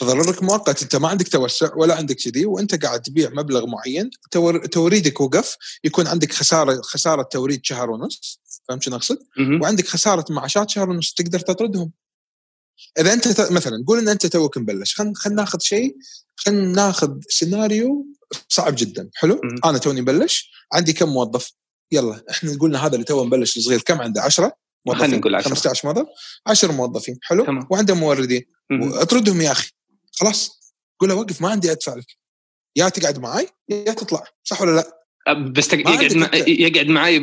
تضررك مؤقت. أنت ما عندك توسع ولا عندك كذي وأنت قاعد تبيع مبلغ معين تور... توريدك وقف يكون عندك خسارة خسارة توريد شهر ونص فهمت شنو أقصد؟ وعندك خسارة معاشات شهر ونص تقدر تطردهم. إذا أنت. مثلا قول إن أنت توك مبلش خلينا خلينا ناخذ شيء خلينا ناخذ سيناريو صعب جدا حلو؟ أنا توني مبلش عندي كم موظف؟ يلا إحنا قلنا هذا اللي تو مبلش صغير كم عنده 10 خلينا نقول 10. 15 موظف 10 موظفين حلو تمام. وعنده موردين. اطردهم يا أخي خلاص قول له وقف ما عندي أدفع لك يا تقعد معي يا تطلع صح ولا لا؟ بس يقعد مع... يقعد معي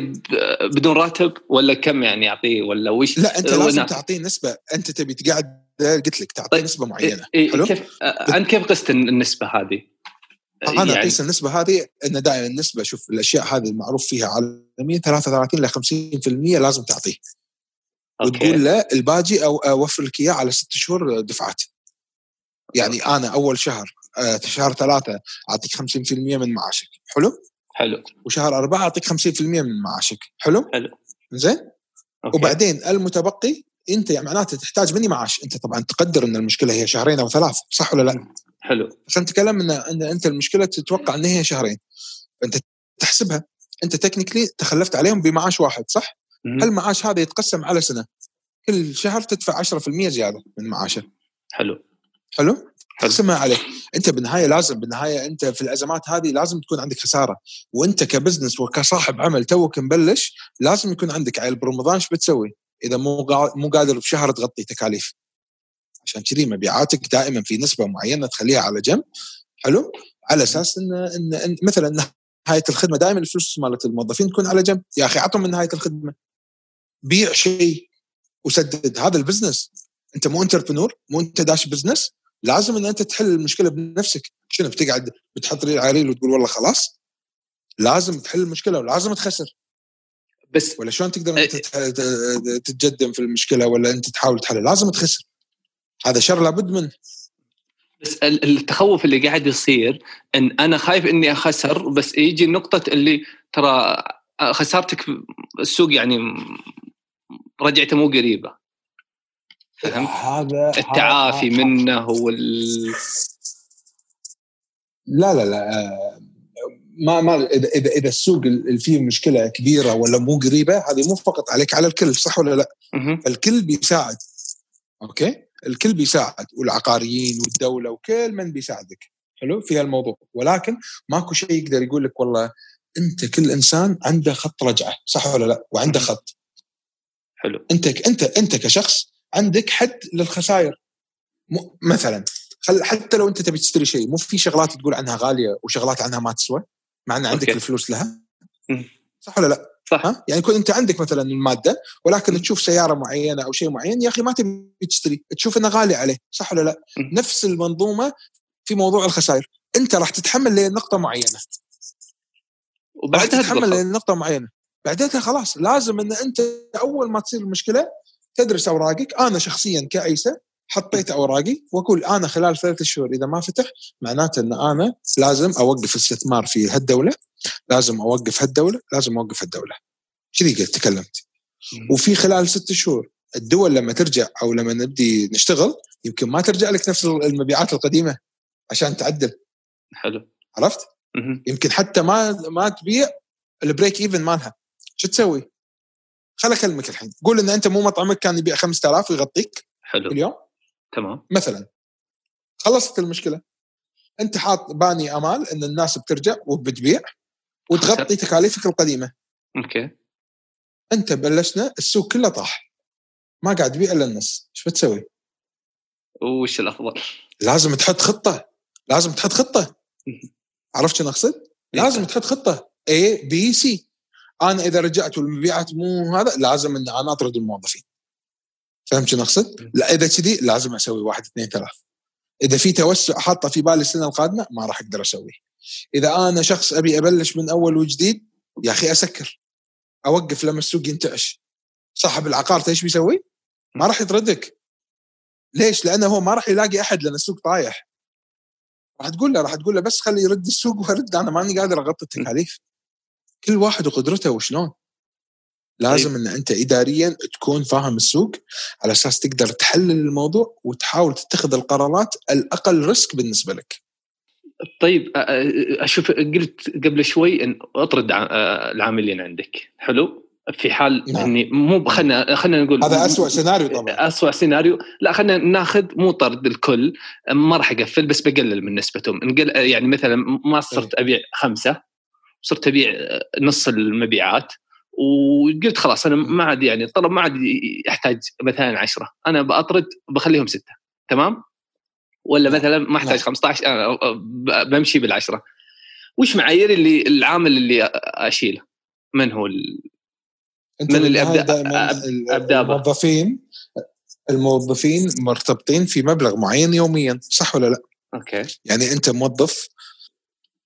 بدون راتب ولا كم يعني يعطيه ولا وش؟ لا أنت لازم ناس- تعطيه نسبة. أنت تبي تقعد قلت لك تعطيه طيب. نسبة معينة. إيه حلو؟ كيف أنت كيف قست النسبة هذه؟ أنا يعني- أقيس النسبة هذه إن دائما النسبة شوف الأشياء هذه المعروف فيها عالميا 33 ل 50% لازم تعطيه. وتقول أوكي له الباقي أو أوفر لك إياه على ست شهور دفعات. يعني أنا أول شهر آه، شهر ثلاثة أعطيك 50% من معاشك. حلو؟ حلو وشهر أربعة أعطيك 50% من معاشك حلو حلو. زين. وبعدين المتبقي أنت يعني معناته تحتاج مني معاش أنت طبعا تقدر إن المشكلة هي شهرين أو ثلاث صح ولا لا؟ حلو خلينا نتكلم ان إن أنت المشكلة تتوقع إن هي شهرين فانت تحسبها أنت تكنيكلي تخلفت عليهم بمعاش واحد صح؟ مهم. المعاش هذا يتقسم على سنة كل شهر تدفع 10% زيادة من معاشه حلو حلو؟ تقسمها عليه أنت بالنهاية لازم بالنهاية أنت في الأزمات هذه لازم تكون عندك خسارة. وأنت ك business وكصاحب عمل توك مبلش لازم يكون عندك عيل برمضان إيش بتسوي؟ إذا مو مو قادر بشهر تغطي تكاليف. عشان كذي مبيعاتك دائما في نسبة معينة تخليها على جنب. حلو؟ على أساس إن إن, إن مثلا نهاية الخدمة دائما الفلوس مالت الموظفين تكون على جنب. يا أخي أعطهم من نهاية الخدمة. بيع شيء وسدد. هذا ال business. أنت مو entrepreneur مو أنت داش business. لازم إن أنت تحل المشكلة بنفسك. شنو بتقعد بتحط ريل على ريل وتقول والله خلاص؟ لازم تحل المشكلة ولازم تخسر. بس ولا شلون تقدر أنت تت- تتقدم في المشكلة ولا أنت تحاول تحل لازم تخسر. هذا شر لابد منه. بس ال- التخوف اللي قاعد يصير إن أنا خايف إني أخسر بس يجي نقطة اللي ترى خسارتك السوق يعني رجعته مو قريبة. فهمت؟ هذا التعافي هذا- منه وال لا لا لا آه، ما ما اذا اذا إذا السوق اللي فيه مشكلة كبيرة ولا مو قريبة هذه مو فقط عليك على الكل صح ولا لا؟ الكل بيساعد. أوكي؟ الكل بيساعد والعقاريين والدولة وكل من بيساعدك. حلو؟ في هالموضوع. ولكن ماكو شيء يقدر يقول لك والله أنت كل إنسان عنده خط رجعة صح ولا لا؟ وعنده خط. حلو. أنت انت أنت كشخص عندك حد للخسائر م- مثلا حتى لو أنت تبي تشتري شيء مو في شغلات تقول عنها غالية وشغلات عنها ما تسوى مع إن عندك أوكي. الفلوس لها. صح ولا لا؟ صح ها؟ يعني يكون أنت عندك مثلا المادة ولكن تشوف سيارة معينة أو شيء معين يا أخي ما تبي تشتري تشوف انه غالي عليه صح ولا لا؟ مم. نفس المنظومة في موضوع الخسائر أنت راح تتحمل لنقطه معينة وبعدها تتحمل لنقطه معينة بعدين خلاص لازم إن أنت أول ما تصير المشكلة تدرس أوراقك. أنا شخصيا كعيسى حطيت أوراقي وأقول أنا خلال ثلاثة شهور إذا ما فتح معناته إن أنا لازم أوقف استثمار في هالدولة لازم أوقف هالدولة لازم أوقف هالدولة. كذي قلت؟ تكلمت. وفي خلال ست شهور الدول لما ترجع أو لما نبدي نشتغل يمكن ما ترجع لك نفس المبيعات القديمة عشان تعدل. حلو. عرفت؟ مهم. يمكن حتى ما ما تبيع ال break even مالها. شو تسوي؟ خل أكلمك الحين. قول إن أنت مو مطعمك كان يبيع 5000 ويغطيك حلو. اليوم؟ تمام. مثلا. خلصت المشكلة. أنت حاط باني أمال إن الناس بترجع وبتبيع وتغطي تكاليفك القديمة. okay. أنت بلشنا السوق كله طاح. ما قاعد تبيع إلا النص. إيش بتسوي؟ وش الأفضل؟ لازم تحط خطة. لازم تحط خطة. عرفت شنو اقصد؟ لازم تحط خطة. A B C. أنا إذا رجعت والمبيعات مو هذا لازم إن أنا أطرد الموظفين. فهمت شنو اقصد؟ لا إذا كذي لازم أسوي واحد اثنين ثلاث. إذا في توسع حاطه في بالي السنة القادمة ما راح أقدر أسويه. إذا أنا شخص أبي أبلش من أول وجديد يا أخي أسكر. أوقف لما السوق ينتعش. صاحب العقار إيش بيسوي؟ ما راح يطردك. ليش؟ لأنه هو ما راح يلاقي أحد لأن السوق طايح. راح تقول له راح تقول له بس خلي يرد السوق وارد أنا ماني قادر أغطي التكاليف. كل واحد وقدرته وشلون؟ لازم إن أنت اداريا تكون فاهم السوق على أساس تقدر تحلل الموضوع وتحاول تتخذ القرارات الأقل ريسك بالنسبة لك. طيب أشوف قلت قبل شوي إن أطرد العاملين عندك. حلو؟ في حال نعم. إني مو خلينا خلينا نقول هذا أسوأ سيناريو طبعا. اسوء سيناريو. لا خلينا ناخذ مو طرد الكل. ما راح أقفل بس بقلل من نسبتهم. نقل يعني مثلا ما صرت أبيع خمسة. صرت أبيع نص المبيعات وقلت خلاص أنا ما عاد يعني الطلب ما عاد يحتاج مثلا عشرة أنا بأطرد بخليهم ستة تمام ولا نعم. مثلا ما أحتاج نعم. 15 أنا ب- بمشي بالعشرة وش معايير اللي العامل اللي أشيله من هو ال... من اللي أبدأ به. الموظفين الموظفين مرتبطين في مبلغ معين يوميا صح ولا لا؟ أوكي يعني أنت موظف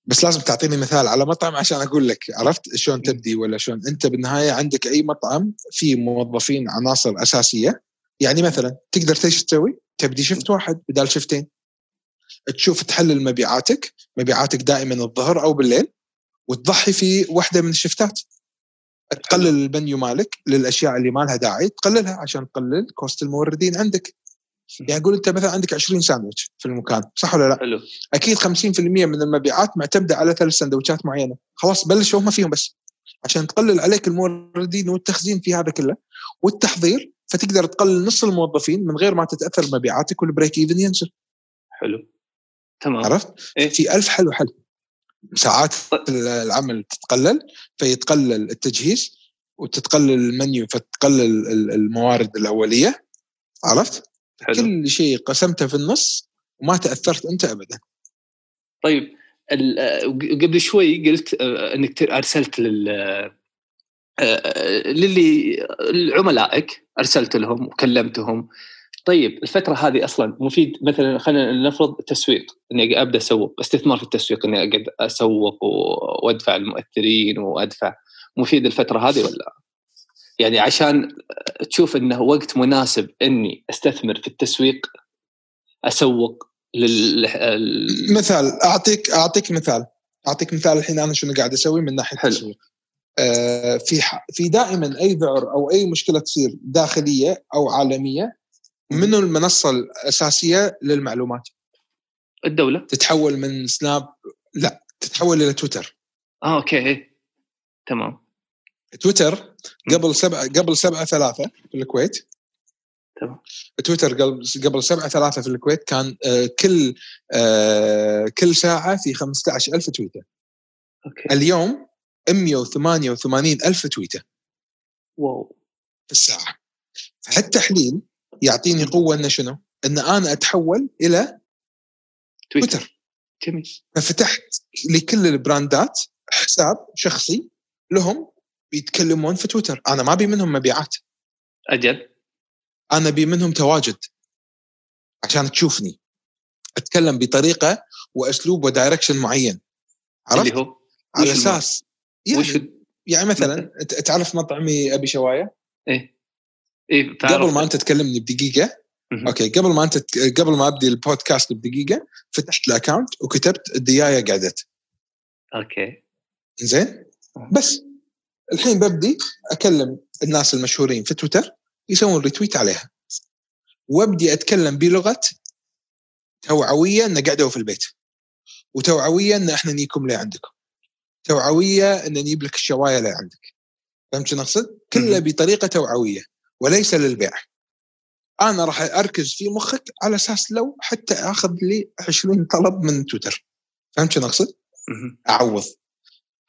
بس لازم تعطيني مثال على مطعم عشان أقول لك عرفت شلون تبدي ولا شلون؟ أنت بالنهاية عندك أي مطعم فيه موظفين عناصر أساسية يعني مثلا تقدر إيش تسوي؟ تبدي شفت واحد بدال شفتين. تشوف تحلل مبيعاتك مبيعاتك دائما الظهر أو بالليل وتضحي في واحدة من الشفتات. تقلل المنيو مالك للأشياء اللي ما لها داعي تقللها عشان تقلل cost الموردين عندك. يعني قول أنت مثلا عندك 20 ساندويتش في المكان صح ولا لا؟ حلو. أكيد 50% من المبيعات معتمدة على ثلاث سندوتشات معينة. خلاص بلشوا هم فيهم بس. عشان تقلل عليك الموردين والتخزين في هذا كله والتحضير فتقدر تقلل نص الموظفين من غير ما تتأثر مبيعاتك وال break even ينزل. حلو. تمام. عرفت؟ إيه. في ألف حل وحل ساعات العمل تتقلل فيتقلل التجهيز وتتقلل المنيو فتقلل ال- الموارد الأولية. عرفت؟ حلو. كل شيء قسمته في النص وما تأثرت أنت ابدا. طيب آه، قبل شوي قلت آه، إنك أرسلت لل آه، للي لعملائك أرسلت لهم وكلمتهم طيب الفترة هذه أصلا مفيد مثلا خلينا نفرض تسويق إني أبدأ أسوق استثمار في التسويق إني أقعد أسوق وأدفع المؤثرين وأدفع. مفيد الفترة هذه ولا؟ يعني عشان تشوف إنه وقت مناسب إني أستثمر في التسويق أسوق لل ال- مثال أعطيك أعطيك مثال. أعطيك مثال الحين أنا شنو قاعد أسوي من ناحية حلو. التسويق. آه في ح- في دائما أي ذعر أو أي مشكلة تصير داخلية أو عالمية منو المنصة الأساسية للمعلومات؟ الدولة. تتحول من سناب لا تتحول إلى تويتر. آه okay. تمام. تويتر قبل سبعة قبل سبعة ثلاثة في الكويت. تمام. تويتر قبل قبل سبعة ثلاثة في الكويت كان آه، كل آه، كل ساعة في 15 ألف تويتر. okay. اليوم 188 ألف تويتر. wow. في الساعة. فهالتحليل يعطيني قوة أنه شنو؟ أن أنا أتحول إلى تويتر. تويتر. جميل. ففتحت لكل البراندات حساب شخصي لهم بيتكلمون في تويتر. أنا ما أبي منهم مبيعات. أجل. أنا أبي منهم تواجد. عشان تشوفني. أتكلم بطريقة وأسلوب و direction معين. عرفت؟ اللي هو على أساس وش يعني, يعني مثلا تعرف مطعمي أبي شواية؟ إيه. إيه قبل ما أنت تكلمني بدقيقة. okay قبل ما أنت قبل ما أبدي البودكاست بدقيقة فتحت ال account وكتبت الدياية قعدت. okay. زين بس. الحين ببدي أكلم الناس المشهورين في تويتر يسوون retweet عليها وأبدي أتكلم بلغة توعوية إن قعدوا في البيت وتوعوية إن إحنا نجيكم لعندكم توعوية إن نجيب لك الشواية لعندك فهمت شو نقصد؟ كله. بطريقة توعوية وليس للبيع أنا راح أركز في مخك على أساس لو حتى آخذ لي 20 طلب من تويتر فهمت شو نقصد؟ مهم. أعوض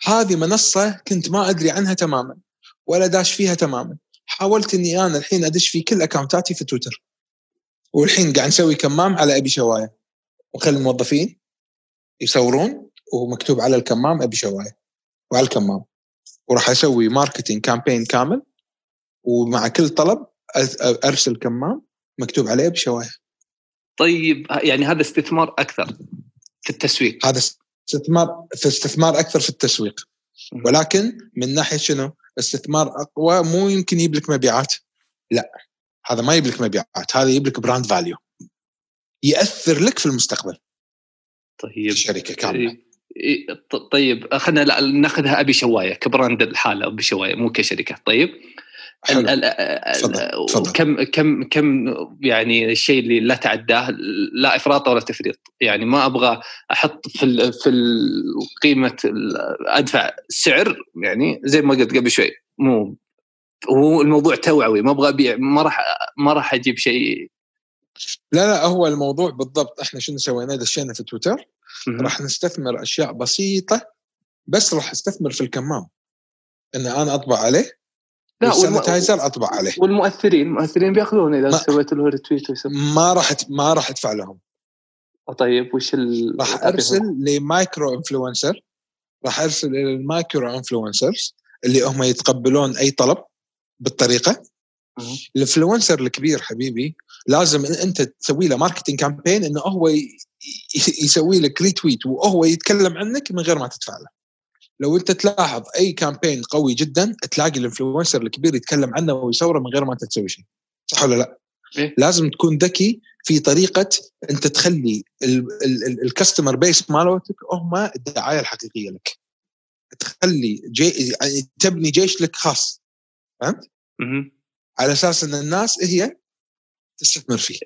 هذه منصة كنت ما أدري عنها تماما ولا داش فيها تماما. حاولت إني أنا الحين أدش في كل اكونتاتي في تويتر. والحين قاعد نسوي كمام على أبي شواية. وخلي الموظفين يصورون ومكتوب على الكمام أبي شواية. وعلى الكمام. وراح أسوي ماركتينج كامبين كامل. ومع كل طلب أرسل كمام مكتوب عليه أبي شواية. طيب يعني هذا استثمار أكثر في التسويق. هذا استثمار في استثمار أكثر في التسويق. ولكن من ناحية شنو؟ استثمار أقوى مو يمكن يجيب لك مبيعات. لا هذا ما يجيب لك مبيعات هذا يجيب لك brand value يأثر لك في المستقبل. طيب. الشركة كاملة. طيب خلينا ناخذها أبي شوايه ك brand الحالة أبي شوايه مو كشركة. طيب. حلو. ال- ال- ال- تفضل،. كم كم كم يعني الشيء اللي لا تعداه لا إفراط ولا تفريط. يعني ما أبغى أحط في في قيمة أدفع سعر يعني زي ما قلت قبل شوي. مو هو الموضوع توعوي ما أبغى أبيع ما راح ما راح أجيب شيء. لا لا هو الموضوع بالضبط. إحنا شنو سوينا؟ دشينا في تويتر. راح نستثمر أشياء بسيطة بس راح أستثمر في الكمام. إن أنا أطبع عليه. لا وال sanitizer أطبع عليه. والمؤثرين المؤثرين بياخذون إذا سويت له retweet ما راح ما راح ادفع لهم. طيب وش ال راح أرسل ل micro influencer. راح أرسل إلى ال micro influencers اللي هم يتقبلون أي طلب بالطريقة. ال influencer الكبير حبيبي لازم أنت تسوي له marketing campaign إنه هو يسوي لك retweet وهو يتكلم عنك من غير ما تدفع له. لو انت تلاحظ اي campaign قوي جدا تلاقي ال influencer الكبير يتكلم عنه ويصوره من غير ما انت تسوي شيء صح ولا لا؟ إيه. لازم تكون ذكي في طريقة انت تخلي ال customer base مالتك هم الدعاية الحقيقية لك تخلي جي يعني تبني جيش لك خاص فهمت؟ على أساس إن الناس هي تستثمر فيه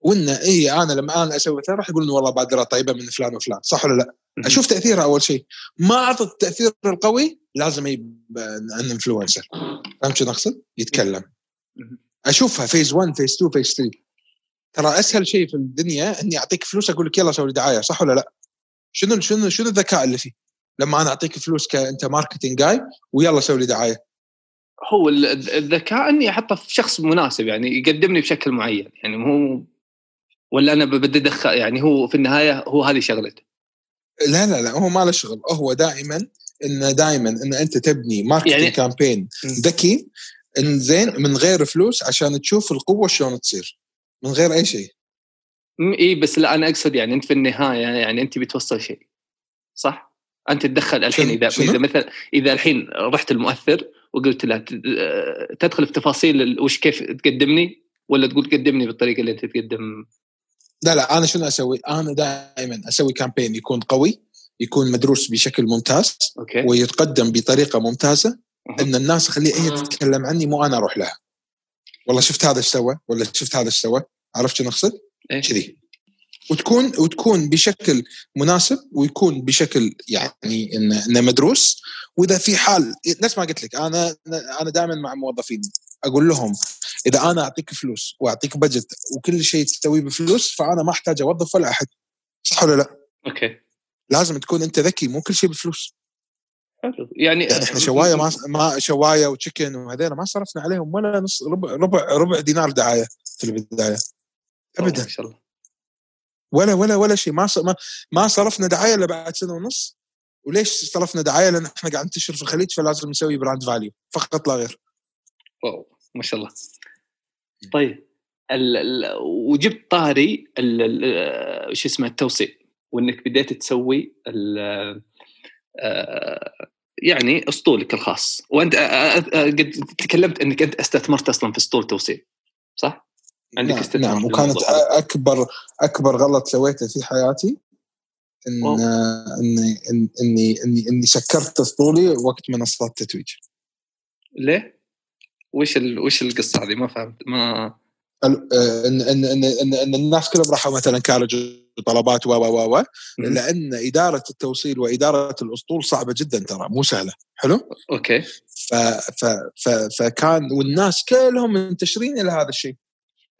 وإن هي أنا لما أنا أسوي مثلا راح يقولون والله بادره طيبة من فلان وفلان صح ولا لا؟ أشوف تأثيرها أول شيء ما اعطت التأثير القوي لازم يبقى أن influencer فهمت شو نقصد؟ يتكلم. أشوفها phase 1 phase 2 phase 3 ترى أسهل شيء في الدنيا إني أعطيك فلوس أقول لك يلا سوي دعاية صح ولا لا؟ شنو شنو شنو الذكاء اللي فيه؟ لما أنا أعطيك فلوس كأنت marketing guy ويلا سوي لي دعاية هو ال- الذكاء إني أحطه في شخص مناسب يعني يقدمني بشكل معين يعني مو ولا أنا بدي ادخل يعني هو في النهاية هو هذه شغلته لا لا لا هو ما له شغل. هو دائما إنه دائما ان أنت تبني marketing يعني- campaign ذكي إن زين من غير فلوس عشان تشوف القوة شلون تصير. من غير أي شيء. إي بس لا أنا أقصد يعني أنت في النهاية يعني أنت بتوصل شيء. صح؟ أنت تدخل الحين إذا شنو؟ إذا مثلا إذا الحين رحت المؤثر وقلت له تدخل في تفاصيل وش كيف تقدمني؟ ولا تقول قدمني بالطريقة اللي أنت تقدم لا لا أنا شنو أسوي؟ أنا دائما أسوي campaign يكون قوي يكون مدروس بشكل ممتاز أوكي ويتقدم بطريقة ممتازة. إن الناس خليه هي تتكلم عني مو أنا أروح لها والله شفت هذا إيش سوى ولا شفت هذا إيش سوى عرفت شنو أقصد؟ إيه. كذي وتكون وتكون بشكل مناسب ويكون بشكل يعني إنه مدروس وإذا في حال نفس ما قلت لك أنا أنا دائما مع موظفيني أقول لهم إذا أنا أعطيك فلوس وأعطيك بجت وكل شيء تسويه بفلوس فأنا ما احتاج اوظف ولا أحد. صح ولا لا؟ أوكي. لازم تكون أنت ذكي مو كل شيء بفلوس. حلو. يعني يعني إحنا شوايه ما ما شوايه و chicken وهذول ما صرفنا عليهم ولا نص ربع ربع ربع دينار دعاية في البداية. ابدا. ما شاء الله. ولا ولا ولا شيء. ما, ما صرفنا دعاية إلا بعد سنة ونص. وليش صرفنا دعاية؟ لأن إحنا قاعد ننتشر في الخليج فلازم نسوي brand value فقط لا غير. wow ما شاء الله طيب ال ال وجبت طاري ال- ال- شو اسمه التوصيل وإنك بديت تسوي ال- آه، يعني أسطولك الخاص وأنت آه، آه، قد تكلمت إنك أنت استثمرت أصلا في أسطول توصيل صح؟ عندك نعم, استثمار نعم وكانت. أكبر أكبر غلط سويته في حياتي إن. إني إني إني إني سكرت أسطولي وقت منصات التتويج ليه؟ وش ال... وش القصة هذه؟ ما فهمت ما ال- آه، ان ان ان, إن, الناس كلهم راحوا مثلا Carriage طلبات و و و و لأن إدارة التوصيل وإدارة الأسطول صعبة جدا ترى مو سهلة. حلو؟ okay. ف ف ف فكان والناس كلهم منتشرين إلى هذا الشيء.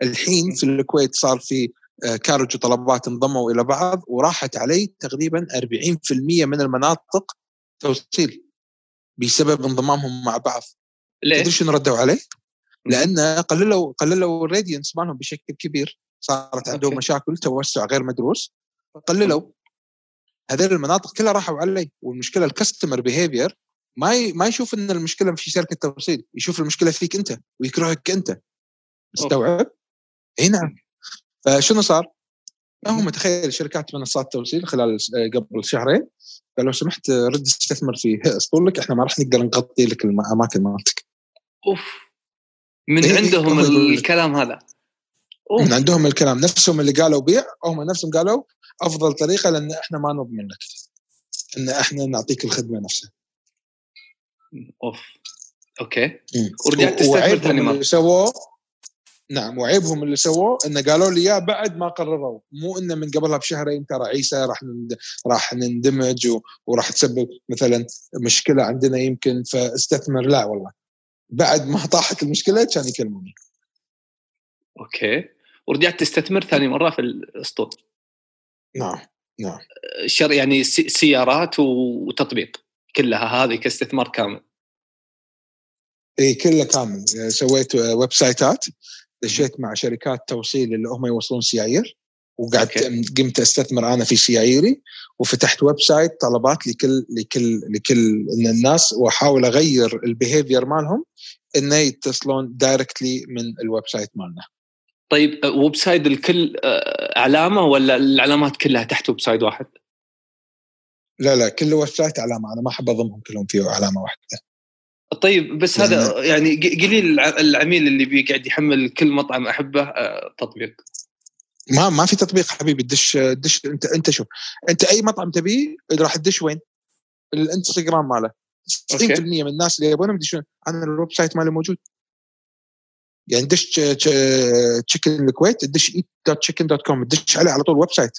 الحين في الكويت صار في آه، Carriage وطلبات انضموا إلى بعض وراحت علي تقريبا 40% من المناطق توصيل بسبب انضمامهم مع بعض. ليه؟ تدري شنو ردوا علي؟ لأن قللوا قللوا ال radius مالهم بشكل كبير. صارت عندهم okay. مشاكل توسع غير مدروس. فقللوا. هذول المناطق كلها راحوا علي. والمشكلة ال customer behavior ما ي... ما يشوف إن المشكلة في شركة توصيل. يشوف المشكلة فيك أنت ويكرهك أنت. مستوعب؟ إي نعم. فشنو صار؟ هم تخيل شركات منصات توصيل خلال آه، قبل شهرين قال لو سمحت آه، رد استثمر في اسطولك إحنا ما راح نقدر نغطي لك الاماكن مالتك. أوف. من إيه، عندهم هم يقولوا لك. الكلام هذا. من اوف عندهم الكلام. نفسهم اللي قالوا بيع هم نفسهم قالوا أفضل طريقة لأن إحنا ما نضمن لك. إن إحنا نعطيك الخدمة نفسها. أوف. okay. مم. ورجعت وعيبهم ثاني. اللي سووه نعم وعيبهم اللي سووه إنه قالوا لي اياه بعد ما قرروا. مو إنه من قبلها بشهرين ترى عيسى راح نند... راح نندمج و... وراح تسبب مثلا مشكلة عندنا يمكن فاستثمر. لا والله. بعد ما طاحت المشكلة كان يكلموني. أوكي. ورجعت تستثمر ثاني مرة في الأسطول نعم نعم. شر يعني سي- سيارات وتطبيق. كلها هذه كاستثمار كامل. إي كله كامل. سويت website ات دشيت مع شركات توصيل اللي هم يوصلون سيايير وقعدت. قمت أستثمر أنا في سياييري وفتحت website طلبات لكل لكل لكل الناس وأحاول أغير ال behavior مالهم إنه يتصلون directly من ال website مالنا. طيب آه، website الكل آه، علامة ولا العلامات كلها تحت website واحد؟ لا لا كل website علامة. أنا ما أحب أضمهم كلهم في علامة واحدة. طيب بس هذا يعني قليل الع- العميل اللي بيقعد يحمل كل مطعم أحبه آه، تطبيق. ما ما في تطبيق حبيبي تدش دش انت انت شوف انت أي مطعم تبيه راح تدش وين؟ الإنستغرام ماله. 90% من الناس اللي يبونهم يدشون. أنا ال website مالي موجود. يعني دش chicken الكويت تدش eat dot chicken dot com تدش عليه على طول website.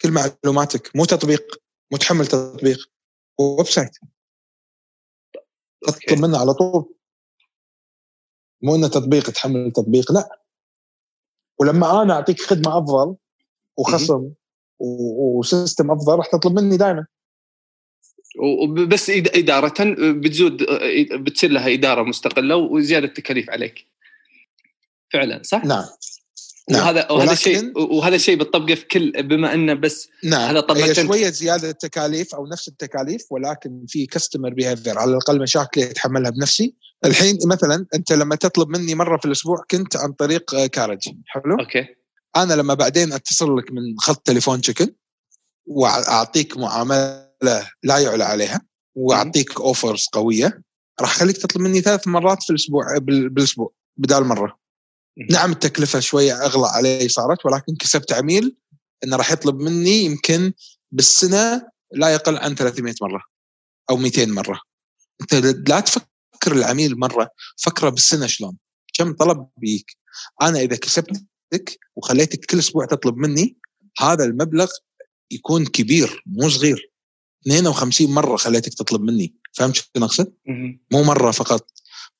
كل معلوماتك. مو تطبيق مو تحمل تطبيق. website. تطلب منه على طول. مو إنه تطبيق تحمل تطبيق لا. ولما أنا أعطيك خدمة أفضل وخصم و system أفضل راح تطلب مني دائما وبس اداره بتزود بتصير لها إدارة مستقلة وزيادة تكاليف عليك. فعلا صح؟ نعم. نعم. وهذا وهذا الشيء وهذا الشيء بتطبقه في كل بما إنه بس نعم. هذا طبعاً هي شوية زيادة تكاليف أو نفس التكاليف ولكن في customer behavior على الأقل مشاكل اتحملها بنفسي. الحين مثلا أنت لما تطلب مني مرة في الأسبوع كنت عن طريق كاريدج. حلو؟ أوكي. أنا لما بعدين أتصل لك من خط تليفون شكل وأعطيك معاملة لا يعلى عليها وأعطيك offers قوية راح أخليك تطلب مني ثلاث مرات في الأسبوع بال- بالأسبوع بدال مرة. نعم التكلفة شوية أغلى علي صارت ولكن كسبت عميل إنه راح يطلب مني يمكن بالسنة لا يقل عن 300 مرة أو 200 مرة. أنت لا تفكر العميل مرة فكرة بالسنة شلون؟ كم طلب بيك؟ أنا إذا كسبتك وخليتك كل أسبوع تطلب مني هذا المبلغ يكون كبير مو صغير. 52 مرة خليتك تطلب مني. فهمت شو نقصد؟ مهم. مو مرة فقط.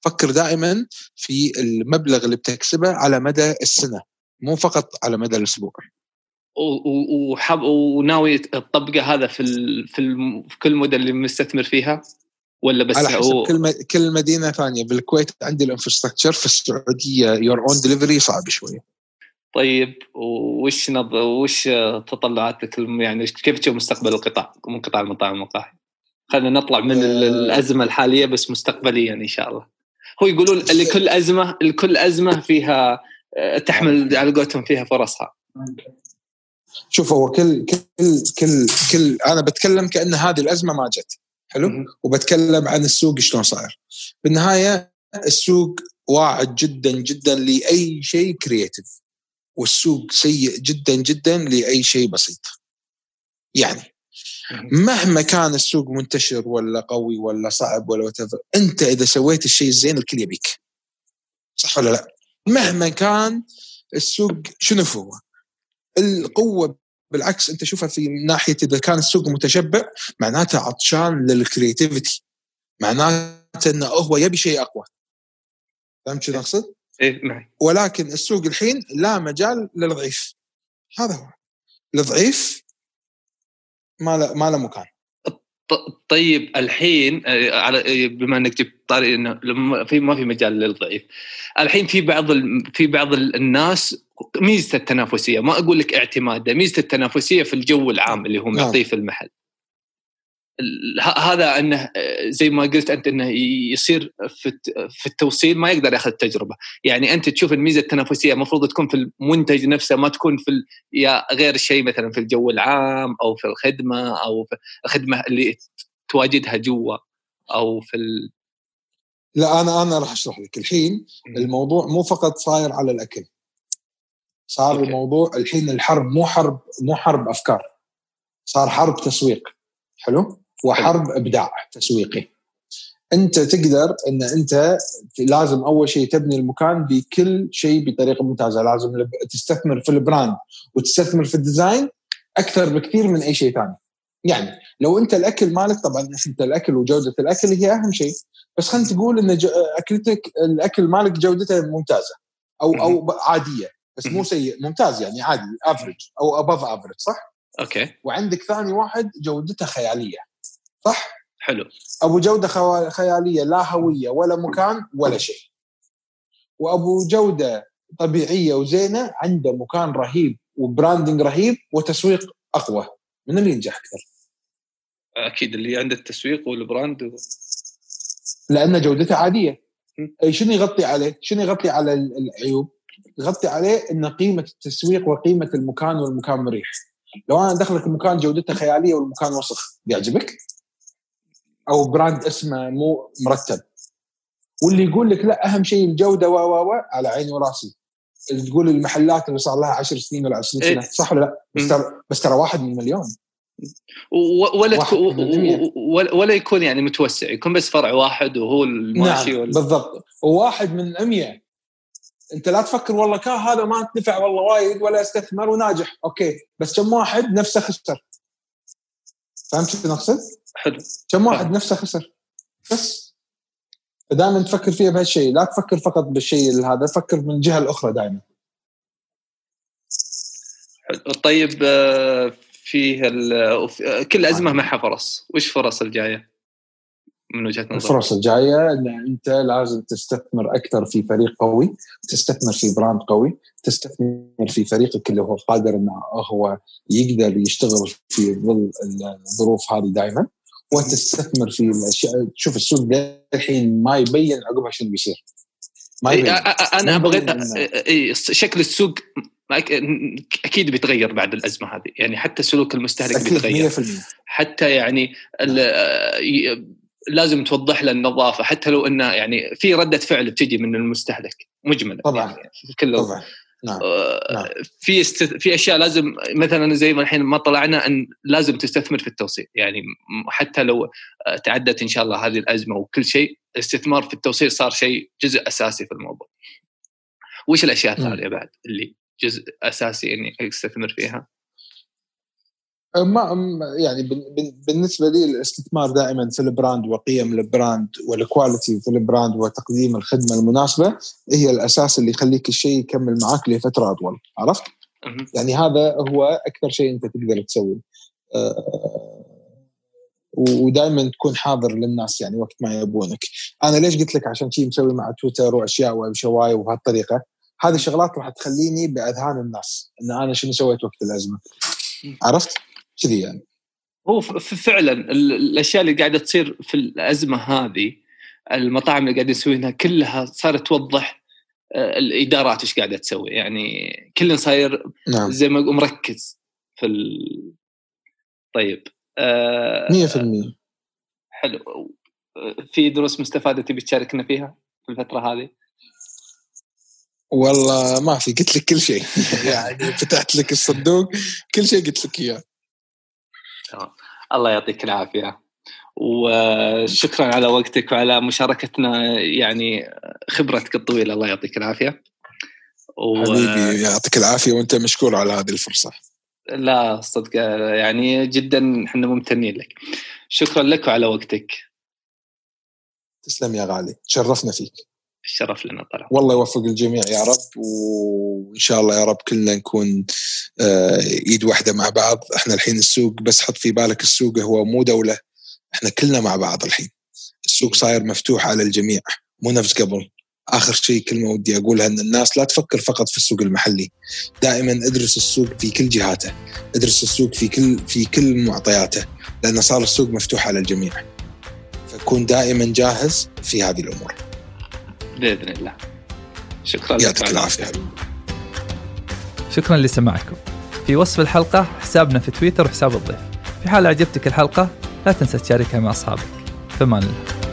فكر دائما في المبلغ اللي بتكسبه على مدى السنة مو فقط على مدى الأسبوع و- و- وحاب وناوي تطبقه هذا في ال... في, الم... في كل مدن اللي مستثمر فيها ولا بس على حسب هو- كل م... كل مدينة ثانية بالكويت عندي ال infrastructure في السعودية your own delivery صعب شوية طيب وش نظ... وش تطلعاتك يعني كيف تشوف مستقبل القطاع من قطاع المطاعم والمقاهي؟ خلينا نطلع من ال- آه. الأزمة الحالية بس مستقبليا إن شاء الله. هو يقولون لكل أزمة لكل أزمة فيها آه، تحمل على قولتهم فيها فرصها. شوف هو كل كل كل كل أنا بتكلم كأن هذه الأزمة ما جت. حلو؟ مهم. وبتكلم عن السوق شلون صاير. بالنهاية السوق واعد جدا جدا لأي شيء creative والسوق سيء جدا جدا لأي شيء بسيط. يعني مهما كان السوق منتشر ولا قوي ولا صعب ولا whatever أنت إذا سويت الشيء الزين الكل يبيك. صح ولا لا؟ مهما كان السوق شنو هو؟ القوة بالعكس أنت شوفها في ناحية إذا كان السوق متشبع معناته عطشان للكرياتيفيتي معناته إنه هو يبي شيء أقوى. فهمت شو أقصد؟ إيه معي. ولكن السوق الحين لا مجال للضعيف. هذا هو. الضعيف ما له ما له مكان طيب الحين آه، على بما إنك جبت طاري إنه في ما في مجال للضعيف. الحين في بعض. في بعض ال- الناس ميزة التنافسية ما أقول لك اعتماده ميزة التنافسية في الجو العام اللي هو نعم. معطيه في المحل. هذا إنه زي ما قلت أنت إنه يصير في الت- في التوصيل ما يقدر ياخذ التجربة، يعني أنت تشوف الميزة التنافسية المفروض تكون في المنتج نفسه ما تكون في يا غير شيء مثلا في الجو العام أو في الخدمة أو في الخدمة اللي تواجدها جوا أو في ال... لا أنا أنا راح أشرح لك. الحين الموضوع مو فقط صاير على الأكل. صار. أوكي. الموضوع الحين الحرب مو حرب مو حرب أفكار. صار حرب تسويق. حلو؟ وحرب إبداع تسويقي. أنت تقدر إن أنت لازم أول شيء تبني المكان بكل شيء بطريقة ممتازة. لازم تستثمر في ال brand وتستثمر في ال design أكثر بكثير من أي شيء ثاني. يعني لو أنت الأكل مالك طبعا أنت الأكل وجودة الأكل هي أهم شيء. بس خلينا تقول إن أكلتك الأكل مالك جودته ممتازة أو أو عادية. بس مو. سيء ممتاز يعني عادي average أو above average صح؟ أوكي. وعندك ثاني واحد جودته خيالية. صح؟ حلو أبو جودة خيالية لا هوية ولا مكان ولا شيء وأبو جودة طبيعية وزينة عنده مكان رهيب و branding رهيب وتسويق أقوى من اللي ينجح أكثر أكيد اللي عنده التسويق وال brand و... لأن جودته عادية شنو يغطي عليه؟ شنو يغطي على ال- العيوب؟ يغطي عليه إن قيمة التسويق وقيمة المكان والمكان مريح. لو أنا دخلك المكان جودته خيالية والمكان وسخ بيعجبك؟ أو brand اسمه مو مرتب. واللي يقول لك لا أهم شيء الجودة و و و على عيني وراسي. اللي تقول المحلات اللي صار لها 10 سنين ولا 20 إيه. سنه صح ولا لا؟ بس. ترى بس ترى واحد من مليون ولا. ولا ولا يكون يعني متوسع يكون بس فرع واحد وهو الماشي نعم وال... بالضبط وواحد من 100 أنت لا تفكر والله كا هذا ما دفع والله وايد ولا استثمر وناجح أوكي بس كم واحد نفسه خسر فهمت شو نقصد؟ حلو. كم واحد. نفسه خسر؟ بس. فدائما تفكر فيها بهالشيء لا تفكر فقط بالشيء هذا فكر من الجهه الأخرى دائما. طيب آه، فيه ال... وف- كل ازمه معها فرص وش فرص الجاية؟ من وجهة نظرك؟ الفرص الجاية إن أنت لازم تستثمر أكثر في فريق قوي، تستثمر في براند قوي، تستثمر في فريقك اللي هو قادر إنه هو يقدر يشتغل في ظل الظروف هذه دائما وتستثمر في الأشياء. تشوف السوق الحين ما يبين عقبها شنو بيصير. ما يبين. أنا بغيت اي شكل السوق أكيد بيتغير بعد الأزمة هذه. يعني حتى سلوك المستهلك بيتغير. 100% حتى يعني لازم توضح له النظافة حتى لو إنه يعني في ردة فعل بتجي من المستهلك مجمله طبعا يعني كله طبعا نعم. آه نعم. في است... في أشياء لازم مثلا زي ما الحين ما طلعنا إن لازم تستثمر في التوصيل يعني حتى لو تعدت إن شاء الله هذه الأزمة وكل شيء الاستثمار في التوصيل صار شيء جزء أساسي في الموضوع. وش الأشياء الثانية بعد اللي جزء أساسي إني أستثمر فيها؟ ما يعني بالنسبة لي الاستثمار دائما في البراند وقيم البراند والكواليتي في البراند وتقديم الخدمة المناسبة هي الأساس اللي يخليك الشيء يكمل معك لفترة أطول. عرفت؟ يعني هذا هو أكثر شيء أنت تقدر تسويه أه ودائما تكون حاضر للناس يعني وقت ما يبونك. أنا ليش قلت لك عشان شيء مسوي مع تويتر وأشياء وشواي وبهالطريقه هذه الشغلات راح تخليني بأذهان الناس إن أنا شنو سويت وقت الأزمة. عرفت؟ كذي يعني. هو فعلا الأشياء اللي قاعدة تصير في الأزمة هذه المطاعم اللي قاعدين يسوينها كلها صارت توضح آه، الإدارات إيش قاعدة تسوي. يعني كل صاير نعم. زي ما مركز في ال... طيب 100% آه حلو. في دروس مستفادة تبي تشاركنا فيها في الفترة هذه؟ والله ما في قلت لك كل شيء. يعني فتحت لك الصندوق كل شيء قلت لك إياه. الله يعطيك العافية. وشكرا على وقتك وعلى مشاركتنا يعني خبرتك الطويلة. الله يعطيك العافية. و... حبيبي يعطيك العافية وأنت مشكور على هذه الفرصة. لا صدق يعني جدا إحنا ممتنين لك. شكرا لك وعلى وقتك. تسلم يا غالي. تشرفنا فيك. الشرف لنا طبعا والله يوفق الجميع يا رب وإن شاء الله يا رب كلنا نكون آه، إيد واحدة مع بعض. إحنا الحين السوق بس حط في بالك السوق هو مو دولة إحنا كلنا مع بعض الحين. السوق صاير مفتوح على الجميع مو نفس قبل. آخر شيء كلمة ودي أقولها إن الناس لا تفكر فقط في السوق المحلي. دائما ادرس السوق في كل جهاته ادرس السوق في كل في كل معطياته لأن صار السوق مفتوح على الجميع. فكون دائما جاهز في هذه الأمور. بإذن الله. شكرا يعطيك العافية. شكرا لسماعكم. في وصف الحلقة حسابنا في تويتر وحساب الضيف. في حال أعجبتك الحلقة لا تنسى تشاركها مع أصحابك. فمان الله.